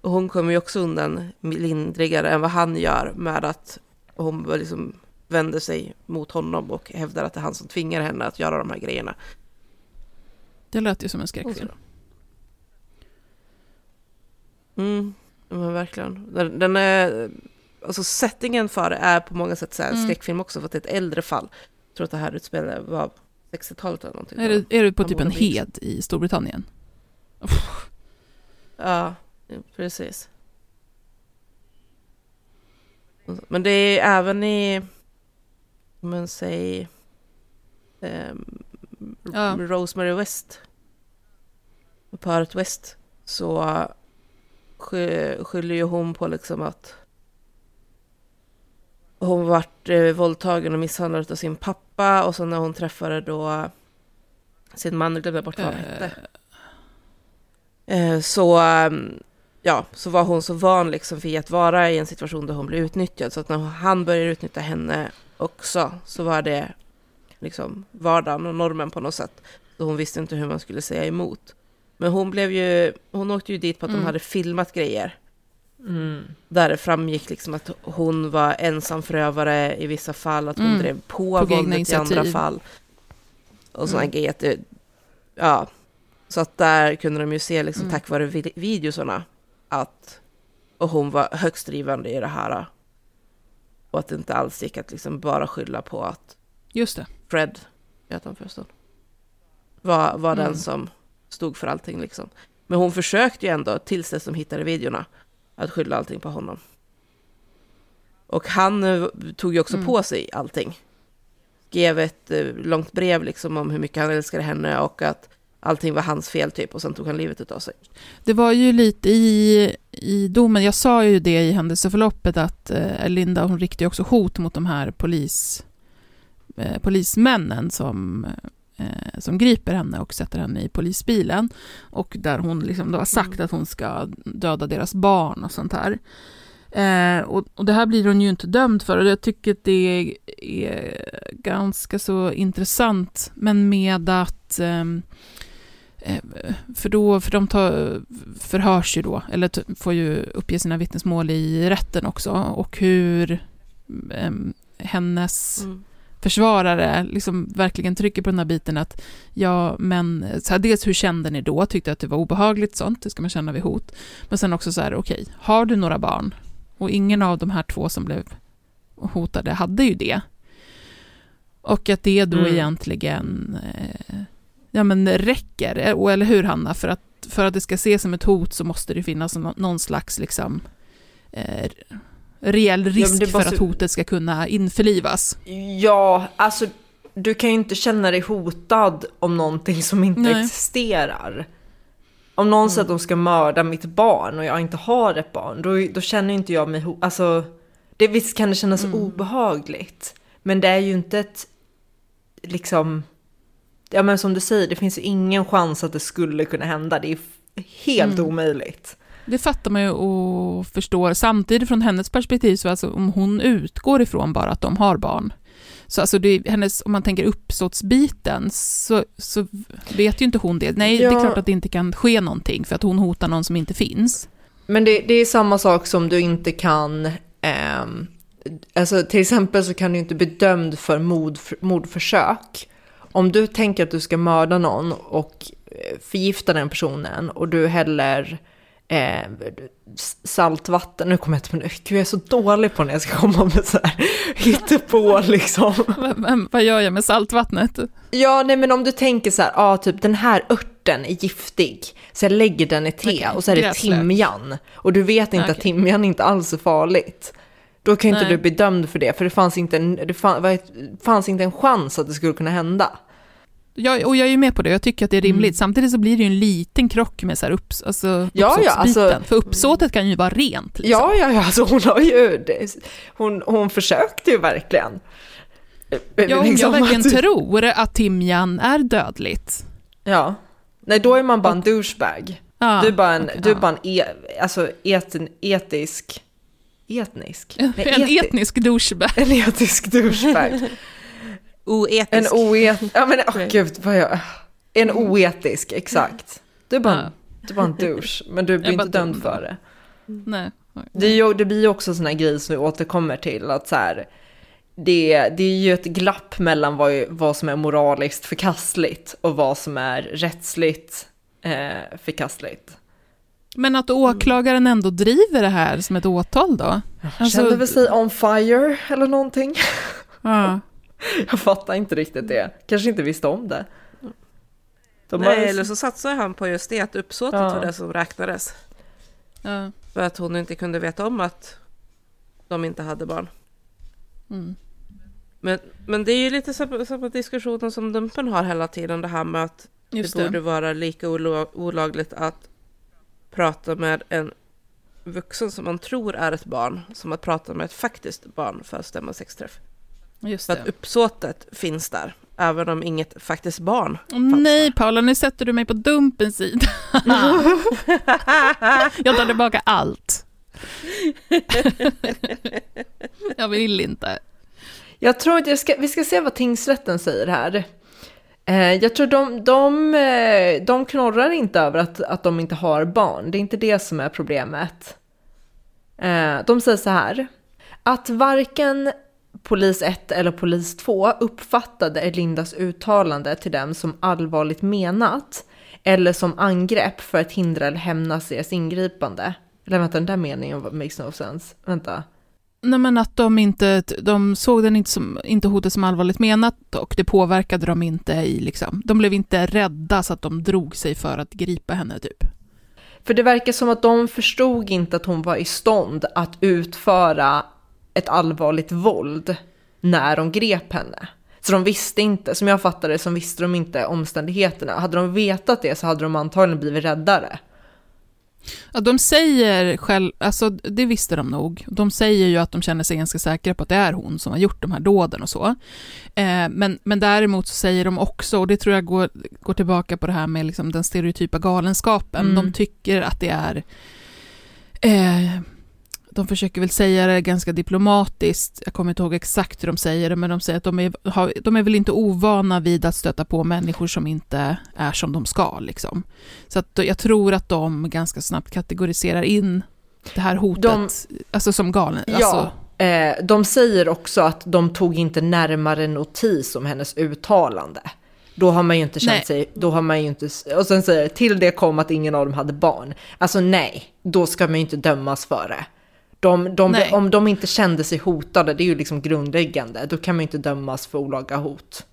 Och hon kommer ju också undan lindrigare än vad han gör med att hon liksom vänder sig mot honom och hävdar att det är han som tvingar henne att göra de här grejerna. Det lät ju som en skräckfilm. Mm, men verkligen. Den, den är, alltså settingen för det är på många sätt så här Mm. skräckfilm också, för att det är ett äldre fall. Jag tror att det här utspelar var 60-talet eller någonting. Är, det, är du på typ en hed i Storbritannien? Ja, precis. Men det är även i, men säg, ehm, Ja. Rosemary West, paret West, så sky- skyller ju hon på liksom att hon vart eh, våldtagen och misshandlad av sin pappa och så när hon träffade då sin man, jag glömde bort vad han hette. Eh, så, ehm, ja, så var hon så van liksom vid att vara i en situation där hon blev utnyttjad. Så att när han började utnyttja henne också så var det liksom vardagen och normen på något sätt. Så hon visste inte hur man skulle säga emot. Men hon blev ju, hon åkte ju dit på att Mm. de hade filmat grejer. Mm. Där det framgick liksom att hon var ensam förövare i vissa fall, att hon Mm. drev på, egna våldet i andra fall. Och sådana Mm. grejer. Att det, ja, Så att där kunde de ju se, liksom, Mm. tack vare vid- videoserna, att och hon var högst drivande i det här. Och att det inte alls gick att liksom bara skylla på att Just det. Fred, heter han förresten, var, var Mm. den som stod för allting liksom. Men hon försökte ju ändå, tills dess de hittade videorna, att skylla allting på honom. Och han eh, tog ju också Mm. på sig allting. Skrev ett eh, långt brev liksom om hur mycket han älskade henne och att allting var hans fel typ och sen tog han livet av sig. Det var ju lite i, i domen, jag sa ju det i händelseförloppet att eh, Linda hon riktade också hot mot de här polis, eh, polismännen som, eh, som griper henne och sätter henne i polisbilen. Och där hon liksom då har sagt att hon ska döda deras barn och sånt här. Eh, och, och det här blir hon ju inte dömd för och jag tycker att det är ganska så intressant men med att ehm, Eh, För, då, för de tar, förhörs ju då, eller får ju uppge sina vittnesmål i rätten också, och hur em, hennes Mm. försvarare liksom verkligen trycker på den här biten att ja, men så här, dels hur kände ni då? Tyckte att det var obehagligt sånt, det ska man känna vid hot. Men sen också så här, okej, har du några barn? Och ingen av de här två som blev hotade hade ju det. Och att det då Mm. egentligen eh, ja, men räcker, eh, och- eller hur Hanna? För att, för att det ska ses som ett hot så måste det finnas nå- någon slags liksom, eh, reell risk det för måste- att hotet ska kunna införlivas. Ja, alltså du kan ju inte känna dig hotad om någonting som inte Nej. existerar. Om någon säger att de ska mörda mitt barn och jag inte har ett barn, då, då känner inte jag mig hotad. Alltså, det, visst kan det kännas obehagligt, men det är ju inte ett, liksom, ja men som du säger, det finns ju ingen chans att det skulle kunna hända. Det är helt Mm. omöjligt. Det fattar man ju och förstår. Samtidigt från hennes perspektiv, så alltså om hon utgår ifrån bara att de har barn, så alltså det, hennes, om man tänker uppsåtsbiten, så, så vet ju inte hon det. Nej, det Ja. är klart att det inte kan ske någonting, för att hon hotar någon som inte finns. Men det, det är samma sak som du inte kan, ehm, alltså till exempel så kan du inte bli dömd för mord, mordförsök. Om du tänker att du ska mörda någon och eh, förgifta den personen och du häller eh, saltvatten, nu kommer jag inte på det, gud jag är så dålig på när jag ska komma med så här <laughs> hittepå liksom. Men, men, vad gör jag med saltvattnet? Ja, nej men om du tänker så här, ja typ den här örten är giftig, så jag lägger den i te Okej, och så är det gräslök. timjan. Och du vet inte att Okej. timjan inte alls är farligt. Då kan inte Nej. du bli dömd för det, för det fanns inte en, det fann, fanns inte en chans att det skulle kunna hända. Jag, och jag är ju med på det, jag tycker att det är rimligt. Samtidigt så blir det ju en liten krock med så här upps, alltså Ja, ja, alltså- För uppsåtet kan ju vara rent. Liksom. Ja, ja, ja, alltså hon har ju, det, hon, hon försökte ju verkligen. Ja, om Liksom jag verkligen att- tror att timjan är dödligt. Ja. Nej, då är man bara en douchebag. Ja, du är bara en, okej, du är bara en e, alltså eten, etisk... Etnisk? <laughs> Nej, En etnisk douchebag. En etisk douchebag. <laughs> Oetisk. En oet... Ja men åh <laughs> gud vad jag... En oetisk, exakt. Du är bara, en, du är bara en douche, men du blir inte dömd dum för det. Nej. Det, är ju, det blir ju också sån här grej som vi återkommer till, att så här, det, det är ju ett glapp mellan vad, vad som är moraliskt förkastligt och vad som är rättsligt eh, förkastligt. Men att åklagaren ändå driver det här som ett åtal då? Alltså- Kände väl sig on fire eller någonting? Ja. <laughs> <laughs> Jag fattar inte riktigt det. Kanske inte visste om det. De Nej, har- eller så satsade han på just det, att uppsåtet Ja. var det som räknades. Ja. För att hon inte kunde veta om att de inte hade barn. Mm. Men, men det är ju lite samma, diskussionen som Dumpen har hela tiden, det här med att Just det det. borde vara lika olagligt att prata med en vuxen som man tror är ett barn, som att prata med ett faktiskt barn för att stämma sexträff. Just För det. att uppsåtet finns där, även om inget faktiskt barn Åh, nej Paula, nu sätter du mig på dumpens sida. <laughs> jag tar tillbaka allt. jag vill inte. Jag tror att jag ska, vi ska se vad tingsrätten säger här. Eh, jag tror de, de, eh, de knorrar inte över att, att de inte har barn. Det är inte det som är problemet. Eh, de säger så här. Att varken polis 1 eller polis 2 uppfattade Elindas uttalande till dem som allvarligt menat eller som angrepp för att hindra eller hämnas deras ingripande. Eller vänta, den där meningen makes no sense. Vänta. Nej men att de inte, de såg den inte, som, inte hotet som allvarligt menat och det påverkade dem inte i liksom, de blev inte rädda så att de drog sig för att gripa henne typ. För det verkar som att de förstod inte att hon var i stånd att utföra ett allvarligt våld när de grep henne. Så de visste inte, som jag fattade det, så visste de inte omständigheterna. Hade de vetat det så hade de antagligen blivit räddare. Ja, de säger själv, alltså det visste de nog. De säger ju att de känner sig ganska säkra på att det är hon som har gjort de här dåden och så. Eh, men, men däremot så säger de också, och det tror jag går, går tillbaka på det här med liksom den stereotypa galenskapen, mm. de tycker att det är eh, de försöker väl säga det ganska diplomatiskt, jag kommer inte ihåg exakt hur de säger det, men de säger att de är, de är väl inte ovana vid att stöta på människor som inte är som de ska. Liksom. Så att jag tror att de ganska snabbt kategoriserar in det här hotet de, alltså som galen. Ja, alltså. eh, de säger också att de tog inte närmare notis om hennes uttalande. Då har man ju inte känt nej. sig, då har man ju inte, och sen säger till det kom att ingen av dem hade barn. Alltså nej, då ska man ju inte dömas för det. De, de, om de inte kände sig hotade, det är ju liksom grundläggande, då kan man ju inte dömas för olaga hot.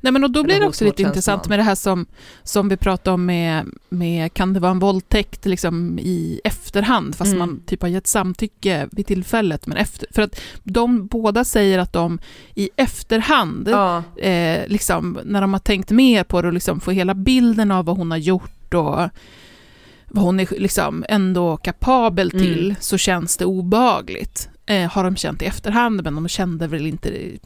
Nej men och då blir det också lite intressant med det här som, som vi pratade om med, med, kan det vara en våldtäkt liksom i efterhand, fast mm. man typ har gett samtycke vid tillfället, men efter, för att de båda säger att de i efterhand, ja. eh, liksom, när de har tänkt mer på det och liksom får hela bilden av vad hon har gjort och vad hon är liksom ändå kapabel mm. till, mm. så känns det obehagligt. Eh, har de känt i efterhand, men de kände väl inte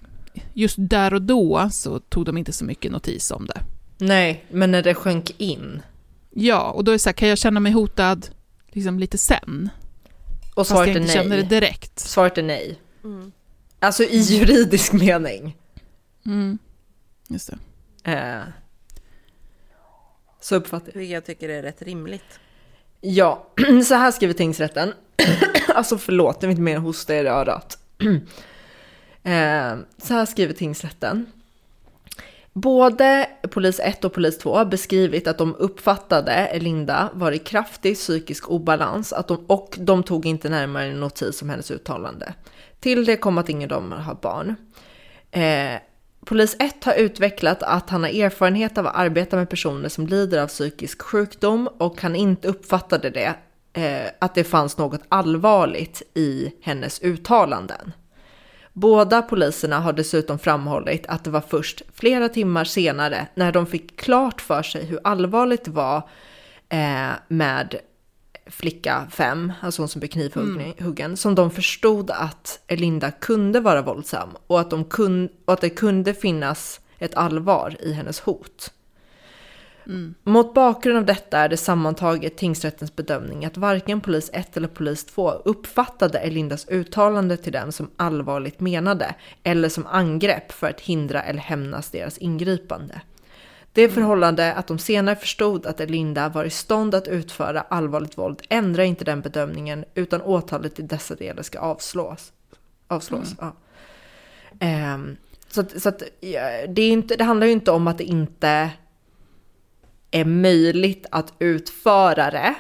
Just där och då så tog de inte så mycket notis om det. Nej, men när det sjönk in. Ja, och då är det så här, kan jag känna mig hotad liksom lite sen? Och svaret är nej. känner det direkt. Svaret är nej. Mm. Alltså i juridisk mening. Mm. Just det. Eh. Så uppfattar jag. Jag tycker det är rätt rimligt. Ja, <clears throat> så här skriver tingsrätten. <clears throat> alltså förlåt, jag vill inte mer hosta i örat. <clears throat> Eh, så här skriver tingsrätten. Både polis 1 och polis 2 har beskrivit att de uppfattade Linda var i kraftig psykisk obalans att de, och de tog inte närmare notis om hennes uttalande. Till det kom att ingen av dem har barn. Eh, Polis 1 har utvecklat att han har erfarenhet av att arbeta med personer som lider av psykisk sjukdom och han inte uppfattade det, eh, att det fanns något allvarligt i hennes uttalanden. Båda poliserna har dessutom framhållit att det var först flera timmar senare när de fick klart för sig hur allvarligt det var eh, med flicka 5, alltså hon som blev knivhuggen, mm. som de förstod att Elinda kunde vara våldsam och att, de kun, att det kunde finnas ett allvar i hennes hot. Mm. Mot bakgrund av detta är det sammantaget tingsrättens bedömning att varken polis 1 eller polis 2 uppfattade Elindas uttalande till dem som allvarligt menade eller som angrepp för att hindra eller hämnas deras ingripande. Det förhållande att de senare förstod att Elinda var i stånd att utföra allvarligt våld ändrar inte den bedömningen utan åtalet i dessa delar ska avslås. avslås mm. ja. um, så att, så att, det, är inte, det handlar ju inte om att det inte är möjligt att utföra det.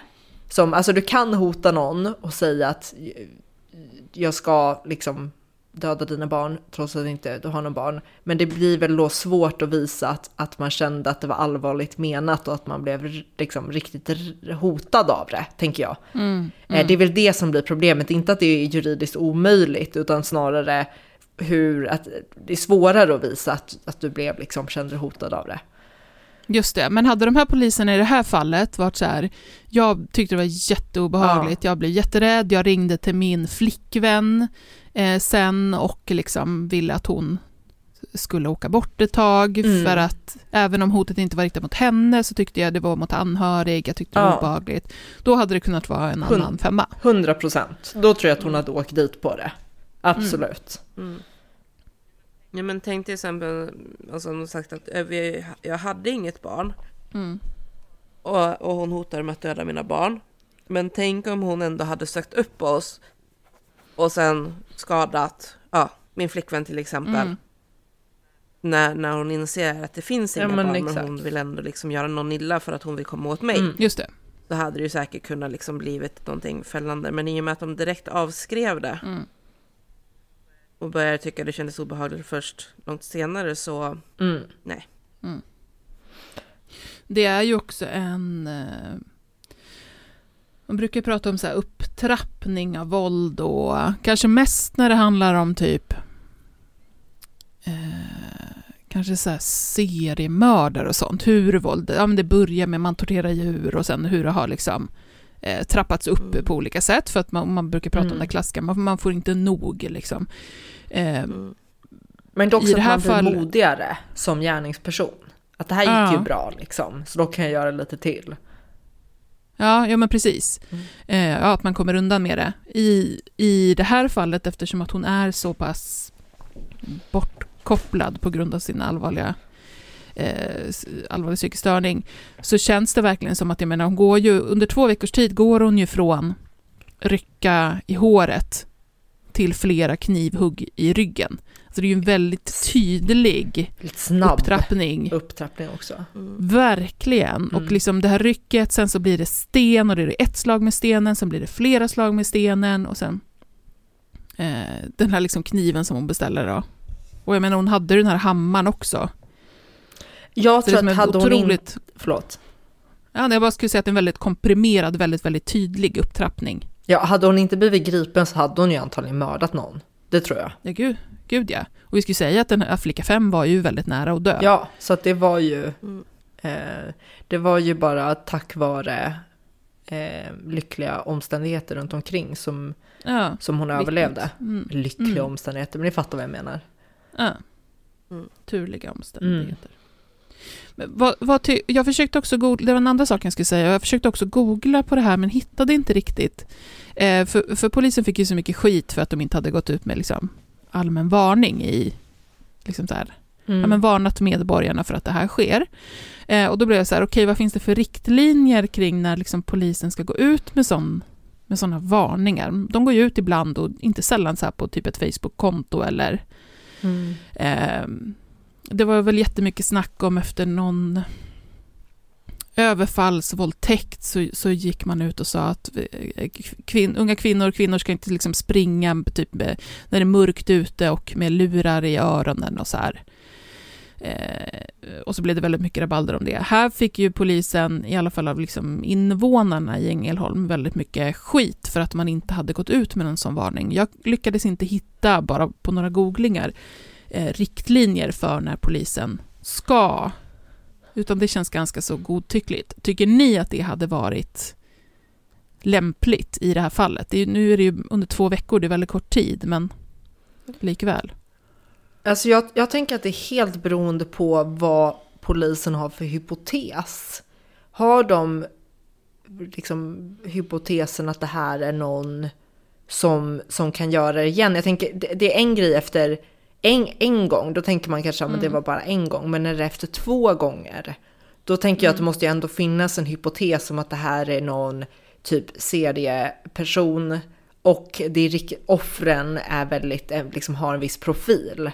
Som, alltså du kan hota någon och säga att jag ska liksom döda dina barn trots att inte du har någon barn. Men det blir väl då svårt att visa att, att man kände att det var allvarligt menat och att man blev liksom riktigt hotad av det, tänker jag. Mm, eh, mm. Det är väl det som blir problemet, inte att det är juridiskt omöjligt, utan snarare hur att det är svårare att visa att, att du blev liksom, kände hotad av det. Just det, men hade de här poliserna i det här fallet varit så här, jag tyckte det var jätteobehagligt, ja. jag blev jätterädd, jag ringde till min flickvän eh, sen och liksom ville att hon skulle åka bort ett tag, mm. för att även om hotet inte var riktat mot henne så tyckte jag det var mot anhörig, jag tyckte det var ja. obehagligt. Då hade det kunnat vara en annan femma. 100 procent. Då tror jag att hon hade åkt dit på det. Absolut. Mm. Mm. Ja men tänk till exempel, alltså hon sagt att jag hade inget barn. Mm. Och, och hon hotade med att döda mina barn. Men tänk om hon ändå hade sökt upp oss och sen skadat ja, min flickvän till exempel. Mm. när, när hon inser att det finns inga Ja, men barn, exakt. men hon vill ändå liksom göra någon illa för att hon vill komma åt mig. Mm. Just det. Då hade det ju säkert kunnat liksom blivit någonting fällande. Men i och med att de direkt avskrev det Mm. Och började tycka det kändes obehagligt först långt senare så Mm. nej. Det är ju också en... eh, Man brukar prata om så här upptrappning av våld och kanske mest när det handlar om typ eh, kanske så här seriemördare och sånt. Hur våld, ja men det börjar med man torterar djur och sen hur det har liksom eh, trappats upp Mm. på olika sätt. För att man, man brukar prata om Mm. det klassiska, man, man får inte nog liksom. Eh. Men också det att man blir fallet- modigare som gärningsperson. Att det här gick Ja. ju bra liksom, så då kan jag göra lite till. Ja, ja men precis. Mm. Eh, ja, att man kommer undan med det. I, I det här fallet, eftersom att hon är så pass bortkopplad på grund av sin allvarliga, eh, allvarliga psykisk störning, så känns det verkligen som att, jag menar, hon går ju, under två veckors tid går hon ju från rycka i håret till flera knivhugg i ryggen. Så det är ju en väldigt tydlig upptrappning. upptrappning också. Mm. Verkligen. Mm. Och liksom det här rycket, sen så blir det sten och det är ett slag med stenen, sen blir det flera slag med stenen och sen eh, den här liksom kniven som hon beställer då. Och jag menar hon hade den här hammaren också. Jag Så tror att hade hon inte... otroligt, Förlåt. ja, jag bara skulle säga att det är en väldigt komprimerad, väldigt, väldigt tydlig upptrappning. Ja, hade hon inte blivit gripen så hade hon ju antagligen mördat någon. Det tror jag. Ja, gud, gud ja. Och vi skulle säga att den här flicka 5 var ju väldigt nära att dö. Ja, så att det var ju... Mm. Eh, det var ju bara tack vare eh, lyckliga omständigheter runt omkring som, ja. som hon överlevde. Mm. Lyckliga Mm. omständigheter, men ni fattar vad jag menar. Ja. Mm. Turliga omständigheter. Vad, vad jag försökte också googla, det var en andra sak jag skulle säga, jag försökte också googla på det här men hittade inte riktigt. Eh, för, för polisen fick ju så mycket skit för att de inte hade gått ut med liksom, allmän varning i, liksom så här, Mm. ja, men varnat medborgarna för att det här sker. Eh, och då blev jag så här, okej vad finns det för riktlinjer kring när liksom, polisen ska gå ut med sån med sådana varningar. De går ju ut ibland och inte sällan så här på typ ett Facebook-konto eller Mm. Ehm, det var väl jättemycket snack om efter någon överfallsvåldtäkt så, så gick man ut och sa att eh, kvin, unga kvinnor kvinnor ska inte liksom springa typ, med, när det är mörkt ute och med lurar i öronen och så här. Eh, och så blev det väldigt mycket rabalder om det. Här fick ju polisen, i alla fall av liksom invånarna i Ängelholm, väldigt mycket skit för att man inte hade gått ut med en sån varning. Jag lyckades inte hitta, bara på några googlingar, eh, riktlinjer för när polisen ska, utan det känns ganska så godtyckligt. Tycker ni att det hade varit lämpligt i det här fallet? Det är, nu är det ju under två veckor, det är väldigt kort tid, men likväl. Alltså jag, jag tänker att det är helt beroende på vad polisen har för hypotes. Har de liksom hypotesen att det här är någon som, som kan göra det igen? Jag tänker, det, det är en grej efter en, en gång, då tänker man kanske att Mm. det var bara en gång. Men när det är efter två gånger, då tänker jag att det måste ju ändå finnas en hypotes om att det här är någon typ serieperson och det är, offren är väldigt, eh, liksom har en viss profil.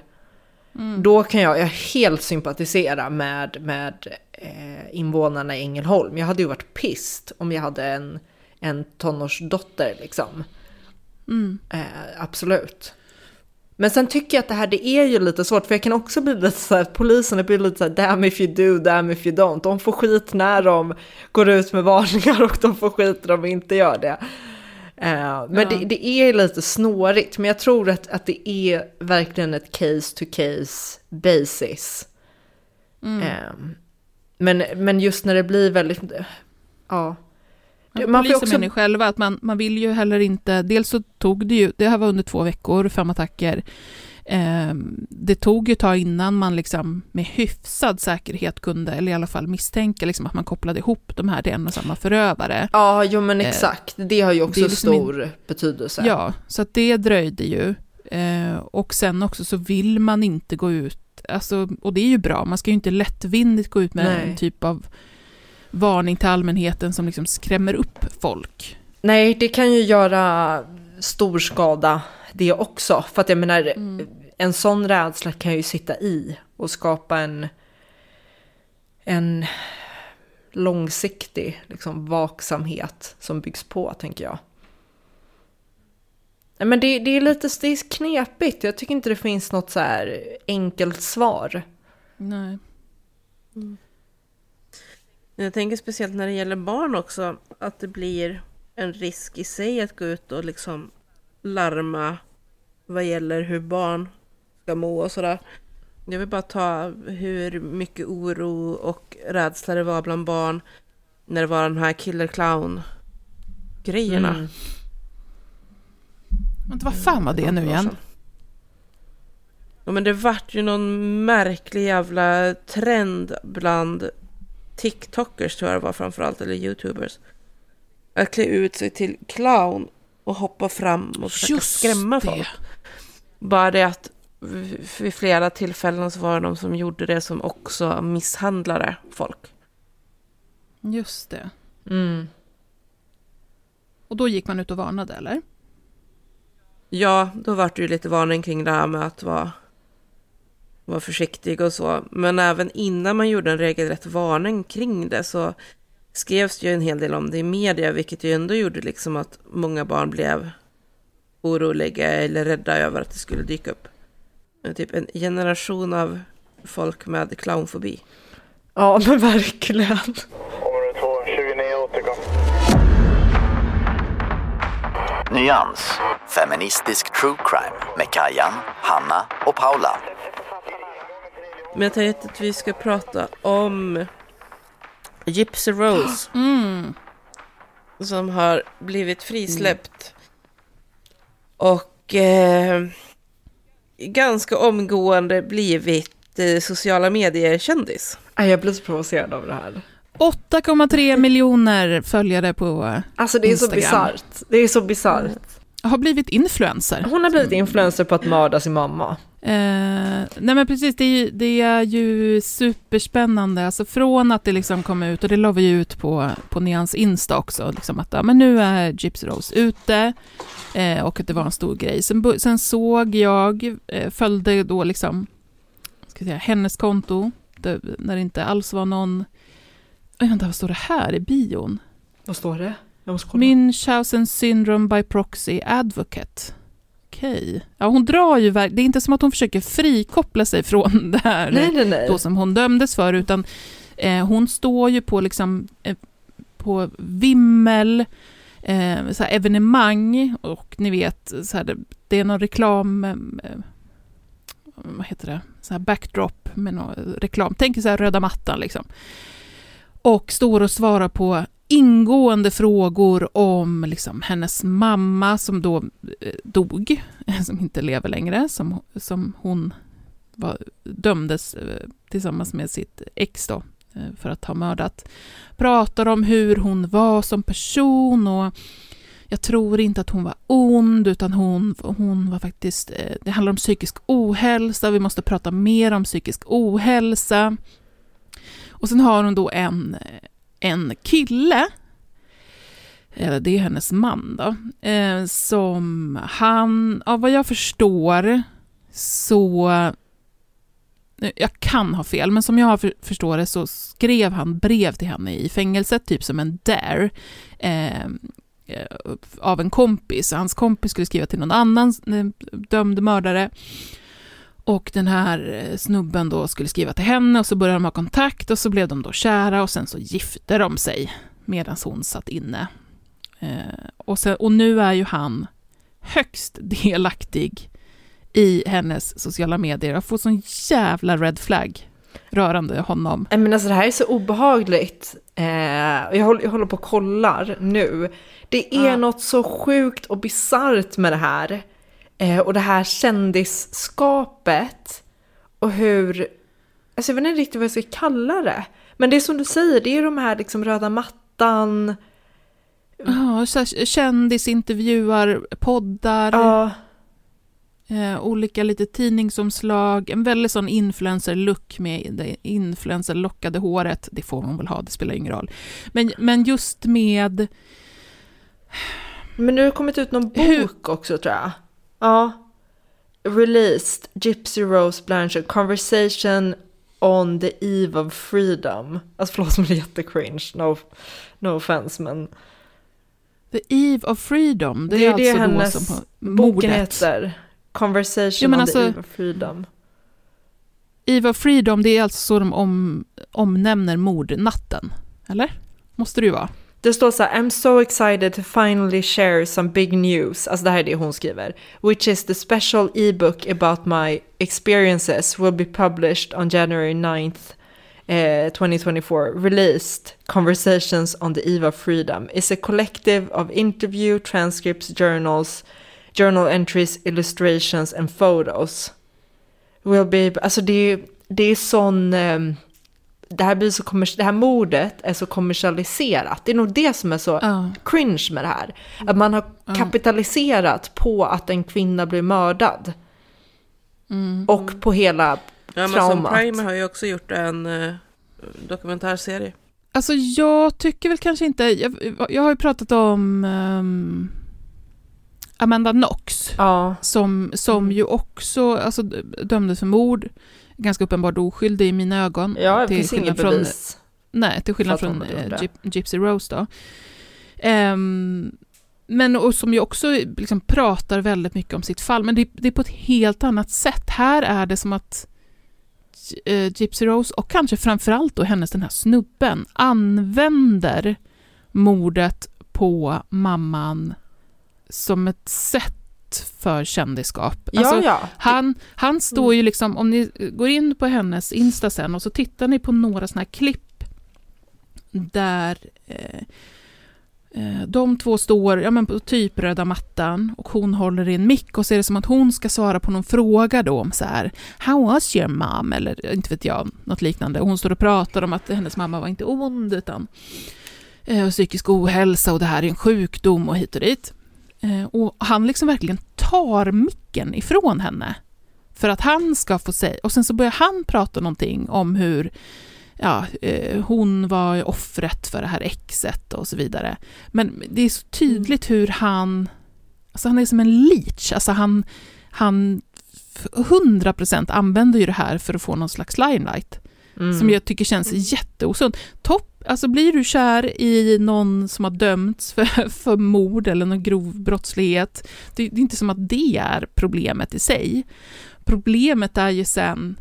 Då kan jag, jag helt sympatisera med, med eh, invånarna i Ängelholm. Jag hade ju varit pissed om jag hade en, en tonårsdotter liksom. Mm. Eh, absolut. Men sen tycker jag att det här det är ju lite svårt för jag kan också bli lite så här, polisen blir lite så här damn if you do, damn if you don't. De får skit när de går ut med varningar och de får skit när de inte gör det. Eh, men Ja. det, det är lite snårigt, men jag tror att, att det är verkligen ett case to case basis. Mm. Eh, men, men just när det blir väldigt, ja. Ja, Man polisen också- menar själva att man, man vill ju heller inte, dels så tog det ju, det här var under två veckor, fem attacker. Ehm, det tog ju ett tag innan man liksom med hyfsad säkerhet kunde, eller i alla fall misstänka liksom att man kopplade ihop de här till en och samma förövare. Ja, jo men Eh, exakt. Det har ju också liksom stor betydelse. Ja, så att det dröjde ju. Eh, och sen också så vill man inte gå ut, alltså, och det är ju bra, man ska ju inte lättvindigt gå ut med Nej. en typ av varning till allmänheten som liksom skrämmer upp folk. Nej, det kan ju göra stor skada det också. För att jag menar, Mm. en sån rädsla kan ju sitta i och skapa en, en långsiktig liksom, vaksamhet som byggs på, tänker jag. Men det, det, är lite det är knepigt. Jag tycker inte det finns något så här enkelt svar. Nej. Mm. Jag tänker speciellt när det gäller barn också, att det blir en risk i sig att gå ut och liksom larma vad gäller hur barn ska må och sådär. Jag vill bara ta hur mycket oro och rädsla det var bland barn när det var de här killer clown grejerna. Mm. Inte vad fan var det nu igen? Ja, men det vart ju någon märklig jävla trend bland TikTokers tror jag det var framförallt, eller YouTubers. Att klä ut sig till clown och hoppa fram och försöka skrämma det. folk. Bara det att vid flera tillfällen så var det de som gjorde det som också misshandlade folk. Just det. Mm. Och då gick man ut och varnade, eller? Ja, då var det ju lite varning kring det här med att vara, vara försiktig och så. Men även innan man gjorde en regelrätt varning kring det så skrevs det ju en hel del om det i media, vilket ju ändå gjorde liksom att många barn blev oroliga eller rädda över att det skulle dyka upp. Typ en generation av folk med clownfobi. Ja, <laughs> men verkligen. Område 2, 29 återkom. Nyans, feministisk true crime med Kajan, Hanna och Paula. Men jag tänkte att vi ska prata om Gypsy Rose. <gasps> Mm. Som har blivit frisläppt. Och eh, ganska omgående blivit eh, sociala medier-kändis. Jag blir så provocerad av det här. 8,3 miljoner följare på Alltså det är Instagram. så bisarrt. Det är så bisarrt. Har blivit influencer. Hon har blivit influencer på att mörda sin mamma. Eh, nej men precis, det är, ju, det är ju superspännande. Alltså från att det liksom kom ut, och det la vi ut på, på Nyans Insta också, liksom att ja, men nu är Gypsy Rose ute eh, och att det var en stor grej. Sen, sen såg jag, eh, följde då liksom, ska säga, hennes konto, det, när det inte alls var någon... Vänta, vad står det här i bion? Vad står det? Munchausen syndrome by proxy advocate. Okej. Okay. Ja, hon drar ju... Det är inte som att hon försöker frikoppla sig från <laughs> det här nej, nej, nej. Då som hon dömdes för, utan eh, hon står ju på, liksom, eh, på vimmel, eh, så evenemang och ni vet, så här, det, är någon reklam... Eh, vad heter det? Så här backdrop med någon reklam. Tänk så här röda mattan liksom. Och står och svarar på ingående frågor om liksom, hennes mamma som då eh, dog, <laughs> som inte lever längre, som, som hon var, dömdes eh, tillsammans med sitt ex då, eh, för att ha mördat. Pratar om hur hon var som person och jag tror inte att hon var ond, utan hon, hon var faktiskt... Det handlar om psykisk ohälsa, vi måste prata mer om psykisk ohälsa. Och sen har hon då en, en kille, eh, det är hennes man då, eh, som han, av vad jag förstår så, jag kan ha fel, men som jag förstår det så skrev han brev till henne i fängelset, typ som en dare, eh, eh av en kompis. Hans kompis skulle skriva till någon annan dömd mördare. Och den här eh, snubben då skulle skriva till henne och så började de ha kontakt och så blev de då kära och sen så gifte de sig medan hon satt inne. Eh, och, sen, och nu är ju han högst delaktig i hennes sociala medier. Jag får sån jävla red flag rörande honom. Men alltså det här är så obehagligt. Eh, jag, håller, jag håller på och kollar nu. Det är ja. något så sjukt och bisarrt med det här. Eh, och det här kändisskapet. Och hur, alltså jag vet inte riktigt vad jag ska kalla det. Men det är som du säger, det är de här liksom röda mattan. Ja, kändisintervjuar, poddar. Ja. Eh, olika lite tidningsomslag, en väldigt sån influencer-look med det influencer-lockade håret. Det får man väl ha, det spelar ingen roll. Men, men just med... Men nu har det kommit ut någon bok Hur... också tror jag. Ja. released Gypsy Rose Blanchard Conversation on the Eve of Freedom. Alltså förlåt som det är jättecringe, no, no offense men. The Eve of Freedom, det, Det är, är det alltså hennes då som på Boken mordet. heter Conversation men on the alltså- Eve of Freedom. Eve of Freedom, det är alltså så de om, omnämner mordnatten. Eller? Måste det ju vara. Det står så här, I'm so excited to finally share some big news. Alltså det här är det hon skriver. Which is the special e-book about my experiences will be published on January 9th. eh, 2024 released Conversations on the Eve of Freedom is a collective of interview transcripts, journals, journal entries, illustrations and photos. Will be, alltså det är, det är sån, Um, det här, blir så kommers- det här mordet är så kommersialiserat. Det är nog det som är så Ja. cringe med det här. Att man har Ja. kapitaliserat på att en kvinna blir mördad. Mm. Och på hela Ja, traumat. Prime har ju också gjort en eh, dokumentärserie. Alltså jag tycker väl kanske inte, jag, jag har ju pratat om ehm, Amanda Knox Ja. som, som ju också alltså, dömdes för mord, ganska uppenbart oskyldig i mina ögon. Ja, det till finns skillnad inget från- bevis. Nej, till skillnad från Gyp- Gypsy Rose då. Ehm, men och som ju också liksom pratar väldigt mycket om sitt fall, men det, det är på ett helt annat sätt. Här är det som att eh, Gypsy Rose, och kanske framförallt då hennes den här snubben, använder mordet på mamman som ett sätt för kändisskap. Alltså, ja. han, han står ju liksom, om ni går in på hennes Insta sen och så tittar ni på några sådana här klipp där eh, eh, de två står ja, men på typ röda mattan och hon håller i en mick och så är det som att hon ska svara på någon fråga då om så här How was your mom? Eller inte vet jag, något liknande. Och hon står och pratar om att hennes mamma var inte ond utan eh, psykisk ohälsa och det här är en sjukdom och hit och dit. Eh, och han liksom verkligen tar micken ifrån henne för att han ska få säga, och sen så börjar han prata någonting om hur ja, eh, hon var offret för det här exet och så vidare. Men det är så tydligt hur han, alltså han är som en leech, alltså han, han 100% använder ju det här för att få någon slags limelight. Mm. Som jag tycker känns jätteosunt. Topp, alltså blir du kär i någon som har dömts för, <laughs> för mord eller någon grov brottslighet, det, det är inte som att det är problemet i sig. Problemet är ju sen,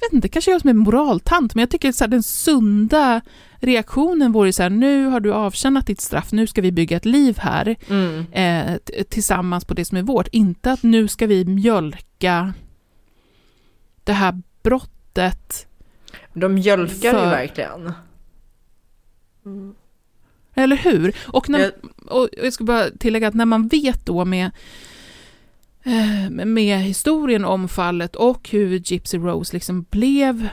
jag vet inte, kanske jag som är moraltant, men jag tycker så här, den sunda reaktionen vore så här, nu har du avtjänat ditt straff, nu ska vi bygga ett liv här Mm. eh, tillsammans på det som är vårt. Inte att nu ska vi mjölka det här brottet De mjölkar ju För- verkligen. Eller hur? Och, när, Jag- och jag ska bara tillägga att när man vet då med, eh, med historien om fallet och hur Gypsy Rose liksom blev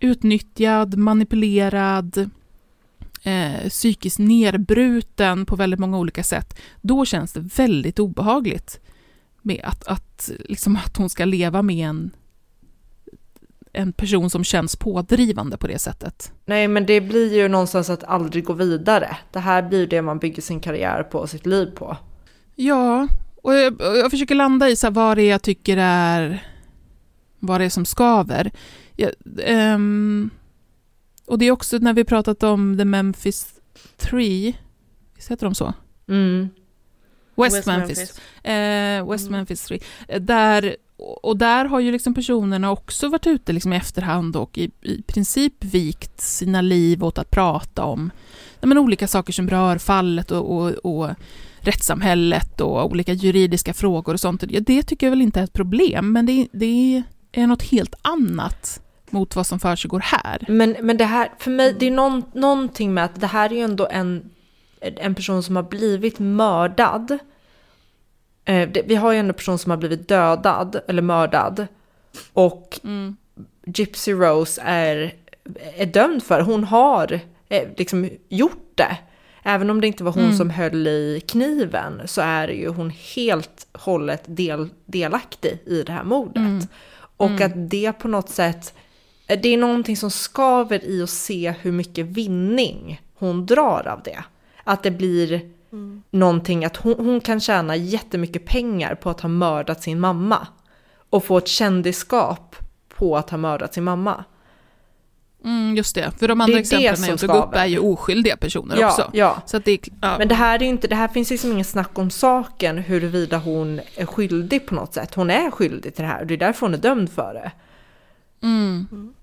utnyttjad, manipulerad, eh, psykiskt nedbruten på väldigt många olika sätt, då känns det väldigt obehagligt med att, att, liksom att hon ska leva med en, en person som känns pådrivande på det sättet. Nej, men det blir ju någonstans att aldrig gå vidare. Det här blir det man bygger sin karriär på och sitt liv på. Ja, och jag, jag försöker landa i så här, vad det är jag tycker är vad det är som skaver. Jag, ehm, och det är också när vi pratat om The Memphis Three, visst heter de så? Mm. West, West Memphis. Memphis. Eh, West Mm. Memphis 3. Eh, Där, och där har ju liksom personerna också varit ute liksom i efterhand och i, i princip vikt sina liv åt att prata om ja, men olika saker som rör fallet och, och, och rättssamhället och olika juridiska frågor och sånt. Ja, det tycker jag väl inte är ett problem, men det, det är något helt annat mot vad som försiggår här. Men, men det här, för mig, det är någon, någonting med att det här är ju ändå en, en person som har blivit mördad. Eh, det, vi har ju en person som har blivit dödad, eller mördad. Och Mm. Gypsy Rose är, är dömd för, hon har eh, liksom gjort det. Även om det inte var hon Mm. som höll i kniven så är ju hon helt hållet del, delaktig i det här mordet. Mm. Och Mm. att det på något sätt, det är någonting som skaver i att se hur mycket vinning hon drar av det. Att det blir, mm. någonting att hon, hon kan tjäna jättemycket pengar på att ha mördat sin mamma. Och få ett kändisskap på att ha mördat sin mamma. Mm, just det, för de andra exemplen jag tog upp är ju oskyldiga personer ja, också. Ja. Så det, ja. Men det här, är inte, det här finns liksom ingen snack om saken huruvida hon är skyldig på något sätt. Hon är skyldig till det här och det är därför hon är dömd för det. Mm.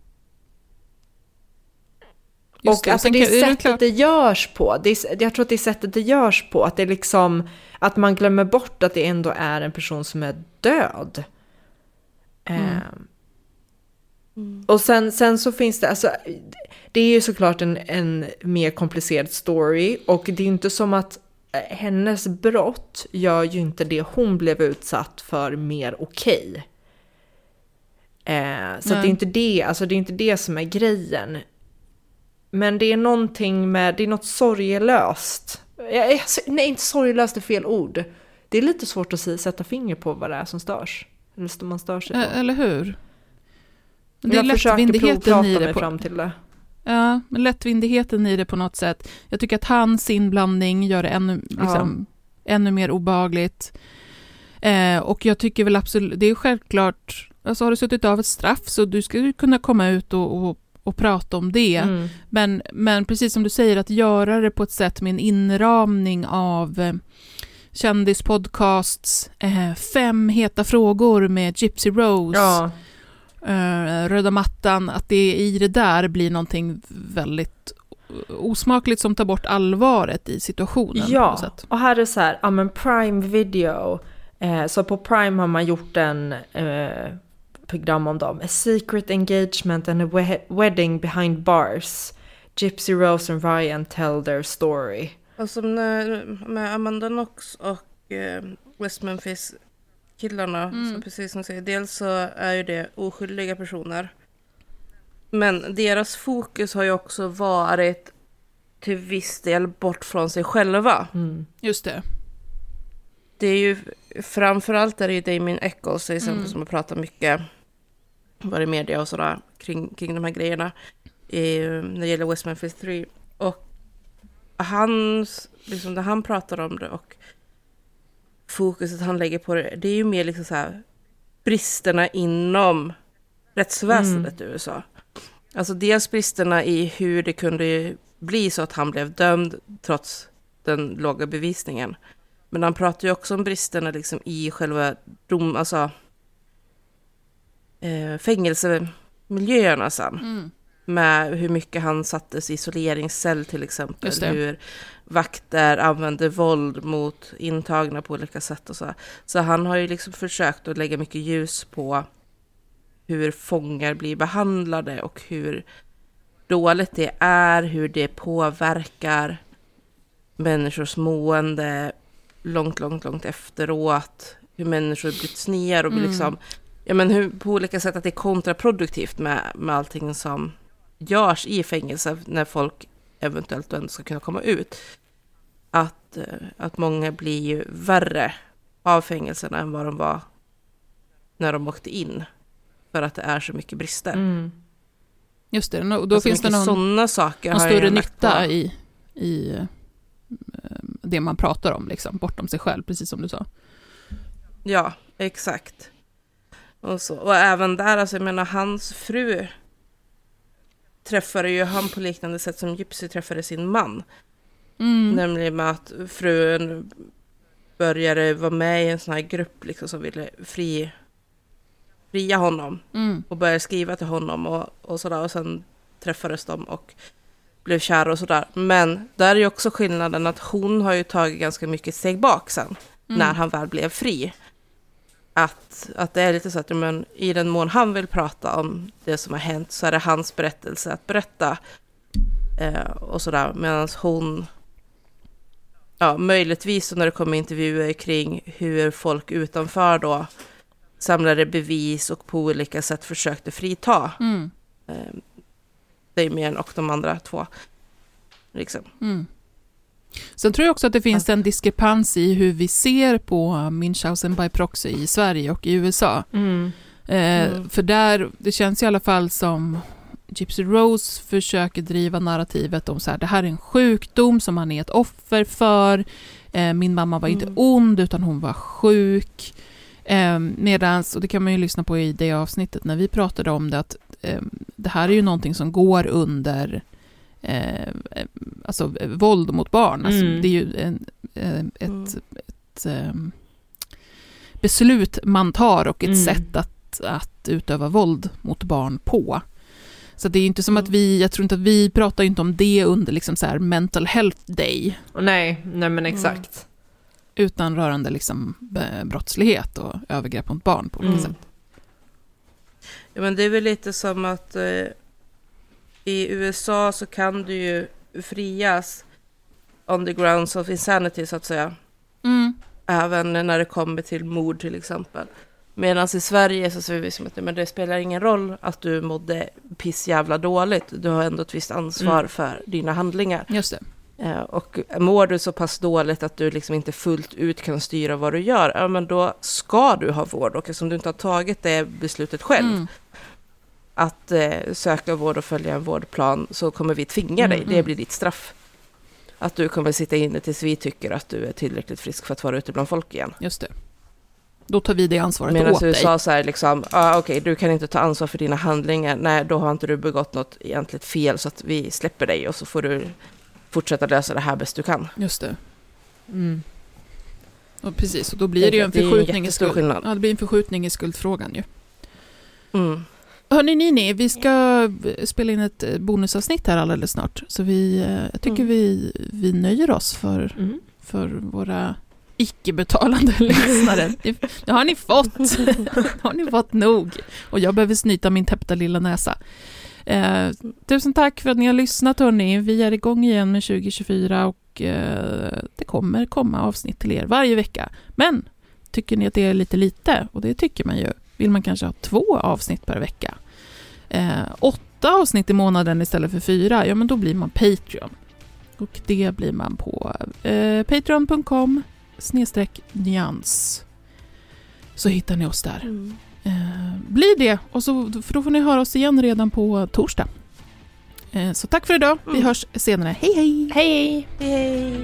Och det, alltså det är sättet det, det görs på. Det är, jag tror att det är sättet det görs på. Att det är liksom att man glömmer bort att det ändå är en person som är död. Mm. Um, Mm. Och sen, sen så finns det, alltså, det är ju såklart en, en mer komplicerad story och det är ju inte som att eh, hennes brott gör ju inte det hon blev utsatt för mer okej. Okay. Eh, så det är inte det, alltså det är inte det som är grejen. Men det är någonting med, det är något sorgelöst. Nej, inte sorgelöst är fel ord. Det är lite svårt att sätta finger på vad det är som störs. Eller man stör sig på. Eller hur? Det är jag lättvindigheten i det. På, fram till det. Ja, men lättvindigheten i det på något sätt. Jag tycker att hans inblandning gör det ännu, liksom, ja. ännu mer obagligt. Eh, och jag tycker väl absolut, det är självklart, alltså har du suttit av ett straff så du ska ju kunna komma ut och, och, och prata om det. Mm. Men, men precis som du säger, att göra det på ett sätt med en inramning av eh, kändispodcasts, eh, fem heta frågor med Gypsy Rose. Ja uh, röda mattan, att det i det där blir någonting väldigt osmakligt som tar bort allvaret i situationen. Ja, och här är så här, ja men Prime Video, eh, så på Prime har man gjort en eh, program om dem, A Secret Engagement and a we Wedding Behind Bars. Gypsy Rose and Ryan tell their story. Och som med Amanda Knox och eh, West Memphis killarna, mm. så precis som du säger, dels så är ju det oskyldiga personer. Men deras fokus har ju också varit till viss del bort från sig själva. Mm. Just det. Det är ju framförallt är det ju Damien Eccles till exempel mm. som har pratat mycket, varit media och sådär, kring, kring de här grejerna. I, när det gäller West Memphis 3. Och hans, liksom när han pratar om det och fokuset han lägger på det, det är ju mer liksom så här bristerna inom rättsväsendet mm. i USA. Alltså dels bristerna i hur det kunde bli så att han blev dömd trots den låga bevisningen. Men han pratar ju också om bristerna liksom i själva dom, alltså eh, fängelsemiljöerna sen. Mm med hur mycket han sattes i isoleringscell till exempel. Hur vakter använde våld mot intagna på olika sätt och så. Så han har ju liksom försökt att lägga mycket ljus på hur fångar blir behandlade och hur dåligt det är, hur det påverkar människors mående långt, långt, långt efteråt. Hur människor bryts ner och blir mm. liksom, ja men hur, på olika sätt att det är kontraproduktivt med, med allting som görs i fängelse när folk eventuellt ändå ska kunna komma ut. Att, eh, att många blir ju värre av fängelserna än vad de var när de åkte in. För att det är så mycket brister. Mm. Just det, och då alltså finns det någon, sådana saker någon större nytta i, i eh, det man pratar om, liksom, bortom sig själv, precis som du sa. Ja, exakt. Och, så, och även där, alltså jag menar hans fru träffade ju han på liknande sätt som Gypsy träffade sin man. Mm. Nämligen med att frun började vara med i en sån här grupp liksom som ville fri, fria honom. Mm. Och började skriva till honom och, och sådär. Och sen träffades de och blev kära och sådär. Men där är ju också skillnaden att hon har ju tagit ganska mycket steg bak sen. Mm. När han väl blev fri att, att det är lite så att men, i den mån han vill prata om det som har hänt så är det hans berättelse att berätta. Eh, och sådär, medan hon, ja, möjligtvis när det kommer intervjuer kring hur folk utanför då samlade bevis och på olika sätt försökte frita mm. eh, Damien och de andra två. Liksom. Mm. Sen tror jag också att det finns en diskrepans i hur vi ser på Münchhausen by proxy i Sverige och i USA. Mm. Eh, mm. För där, det känns i alla fall som Gypsy Rose försöker driva narrativet om så här, det här är en sjukdom som han är ett offer för. Eh, min mamma var inte Mm. ond, utan hon var sjuk. Eh, medans, och det kan man ju lyssna på i det avsnittet när vi pratade om det, att eh, det här är ju någonting som går under eh, alltså, våld mot barn. Alltså, Mm. Det är ju en, eh, ett, Mm. ett eh, beslut man tar och ett Mm. sätt att, att utöva våld mot barn på. Så det är inte som Mm. att vi, jag tror inte att vi pratar ju inte om det under liksom så här mental health day, nej, nej men exakt. utan rörande liksom eh, brottslighet och övergrepp mot barn på olika Mm. sätt. Ja, men det är väl lite som att eh, i USA så kan du ju frias on the grounds of insanity så att säga. Mm. Även när det kommer till mord till exempel. Medan i Sverige så ser vi som att men det spelar ingen roll att du mådde pissjävla dåligt. Du har ändå ett visst ansvar Mm. för dina handlingar. Just det. Eh, Och mår du så pass dåligt att du liksom inte fullt ut kan styra vad du gör, ja men då ska du ha vård. Och eftersom du inte har tagit det beslutet själv, Mm. Att eh, söka vård och följa en vårdplan, så kommer vi tvinga dig. Mm, Det mm. blir ditt straff. Att du kommer sitta inne tills vi tycker att du är tillräckligt frisk för att vara ute bland folk igen. Just det. Då tar vi det ansvaret Medan åt dig. USA så är liksom, ah, okej, du kan inte ta ansvar för dina handlingar. Nej, då har inte du begått något egentligt fel, så att vi släpper dig och så får du fortsätta lösa det här bäst du kan. Just det. Mm. Och precis, och då blir det ju en Det är en förskjutning i skuld. Ja, det blir en förskjutning i skuldfrågan ju. Mm. Hörni Nini, vi ska spela in ett eh, bonusavsnitt här alldeles snart. Så vi, eh, jag tycker Mm. vi, vi nöjer oss för, Mm. för våra icke-betalande <laughs> lyssnare. Det, det har ni fått. <laughs> har ni fått nog. Och jag behöver snyta min täppta lilla näsa. Eh, tusen tack för att ni har lyssnat hörni. Vi är igång igen med 2024 och eh, det kommer komma avsnitt till er varje vecka. Men tycker ni att det är lite lite, och det tycker man ju, vill man kanske ha två avsnitt per vecka. Eh, åtta avsnitt i månaden istället för fyra, ja men då blir man Patreon. Och det blir man på eh, patreon.com snedstreck nyans. Så hittar ni oss där. Mm. Eh, bli det, och så, för då får ni höra oss igen redan på torsdag. Eh, så tack för idag, vi Mm. hörs senare. Hej hej! Hej! Hej!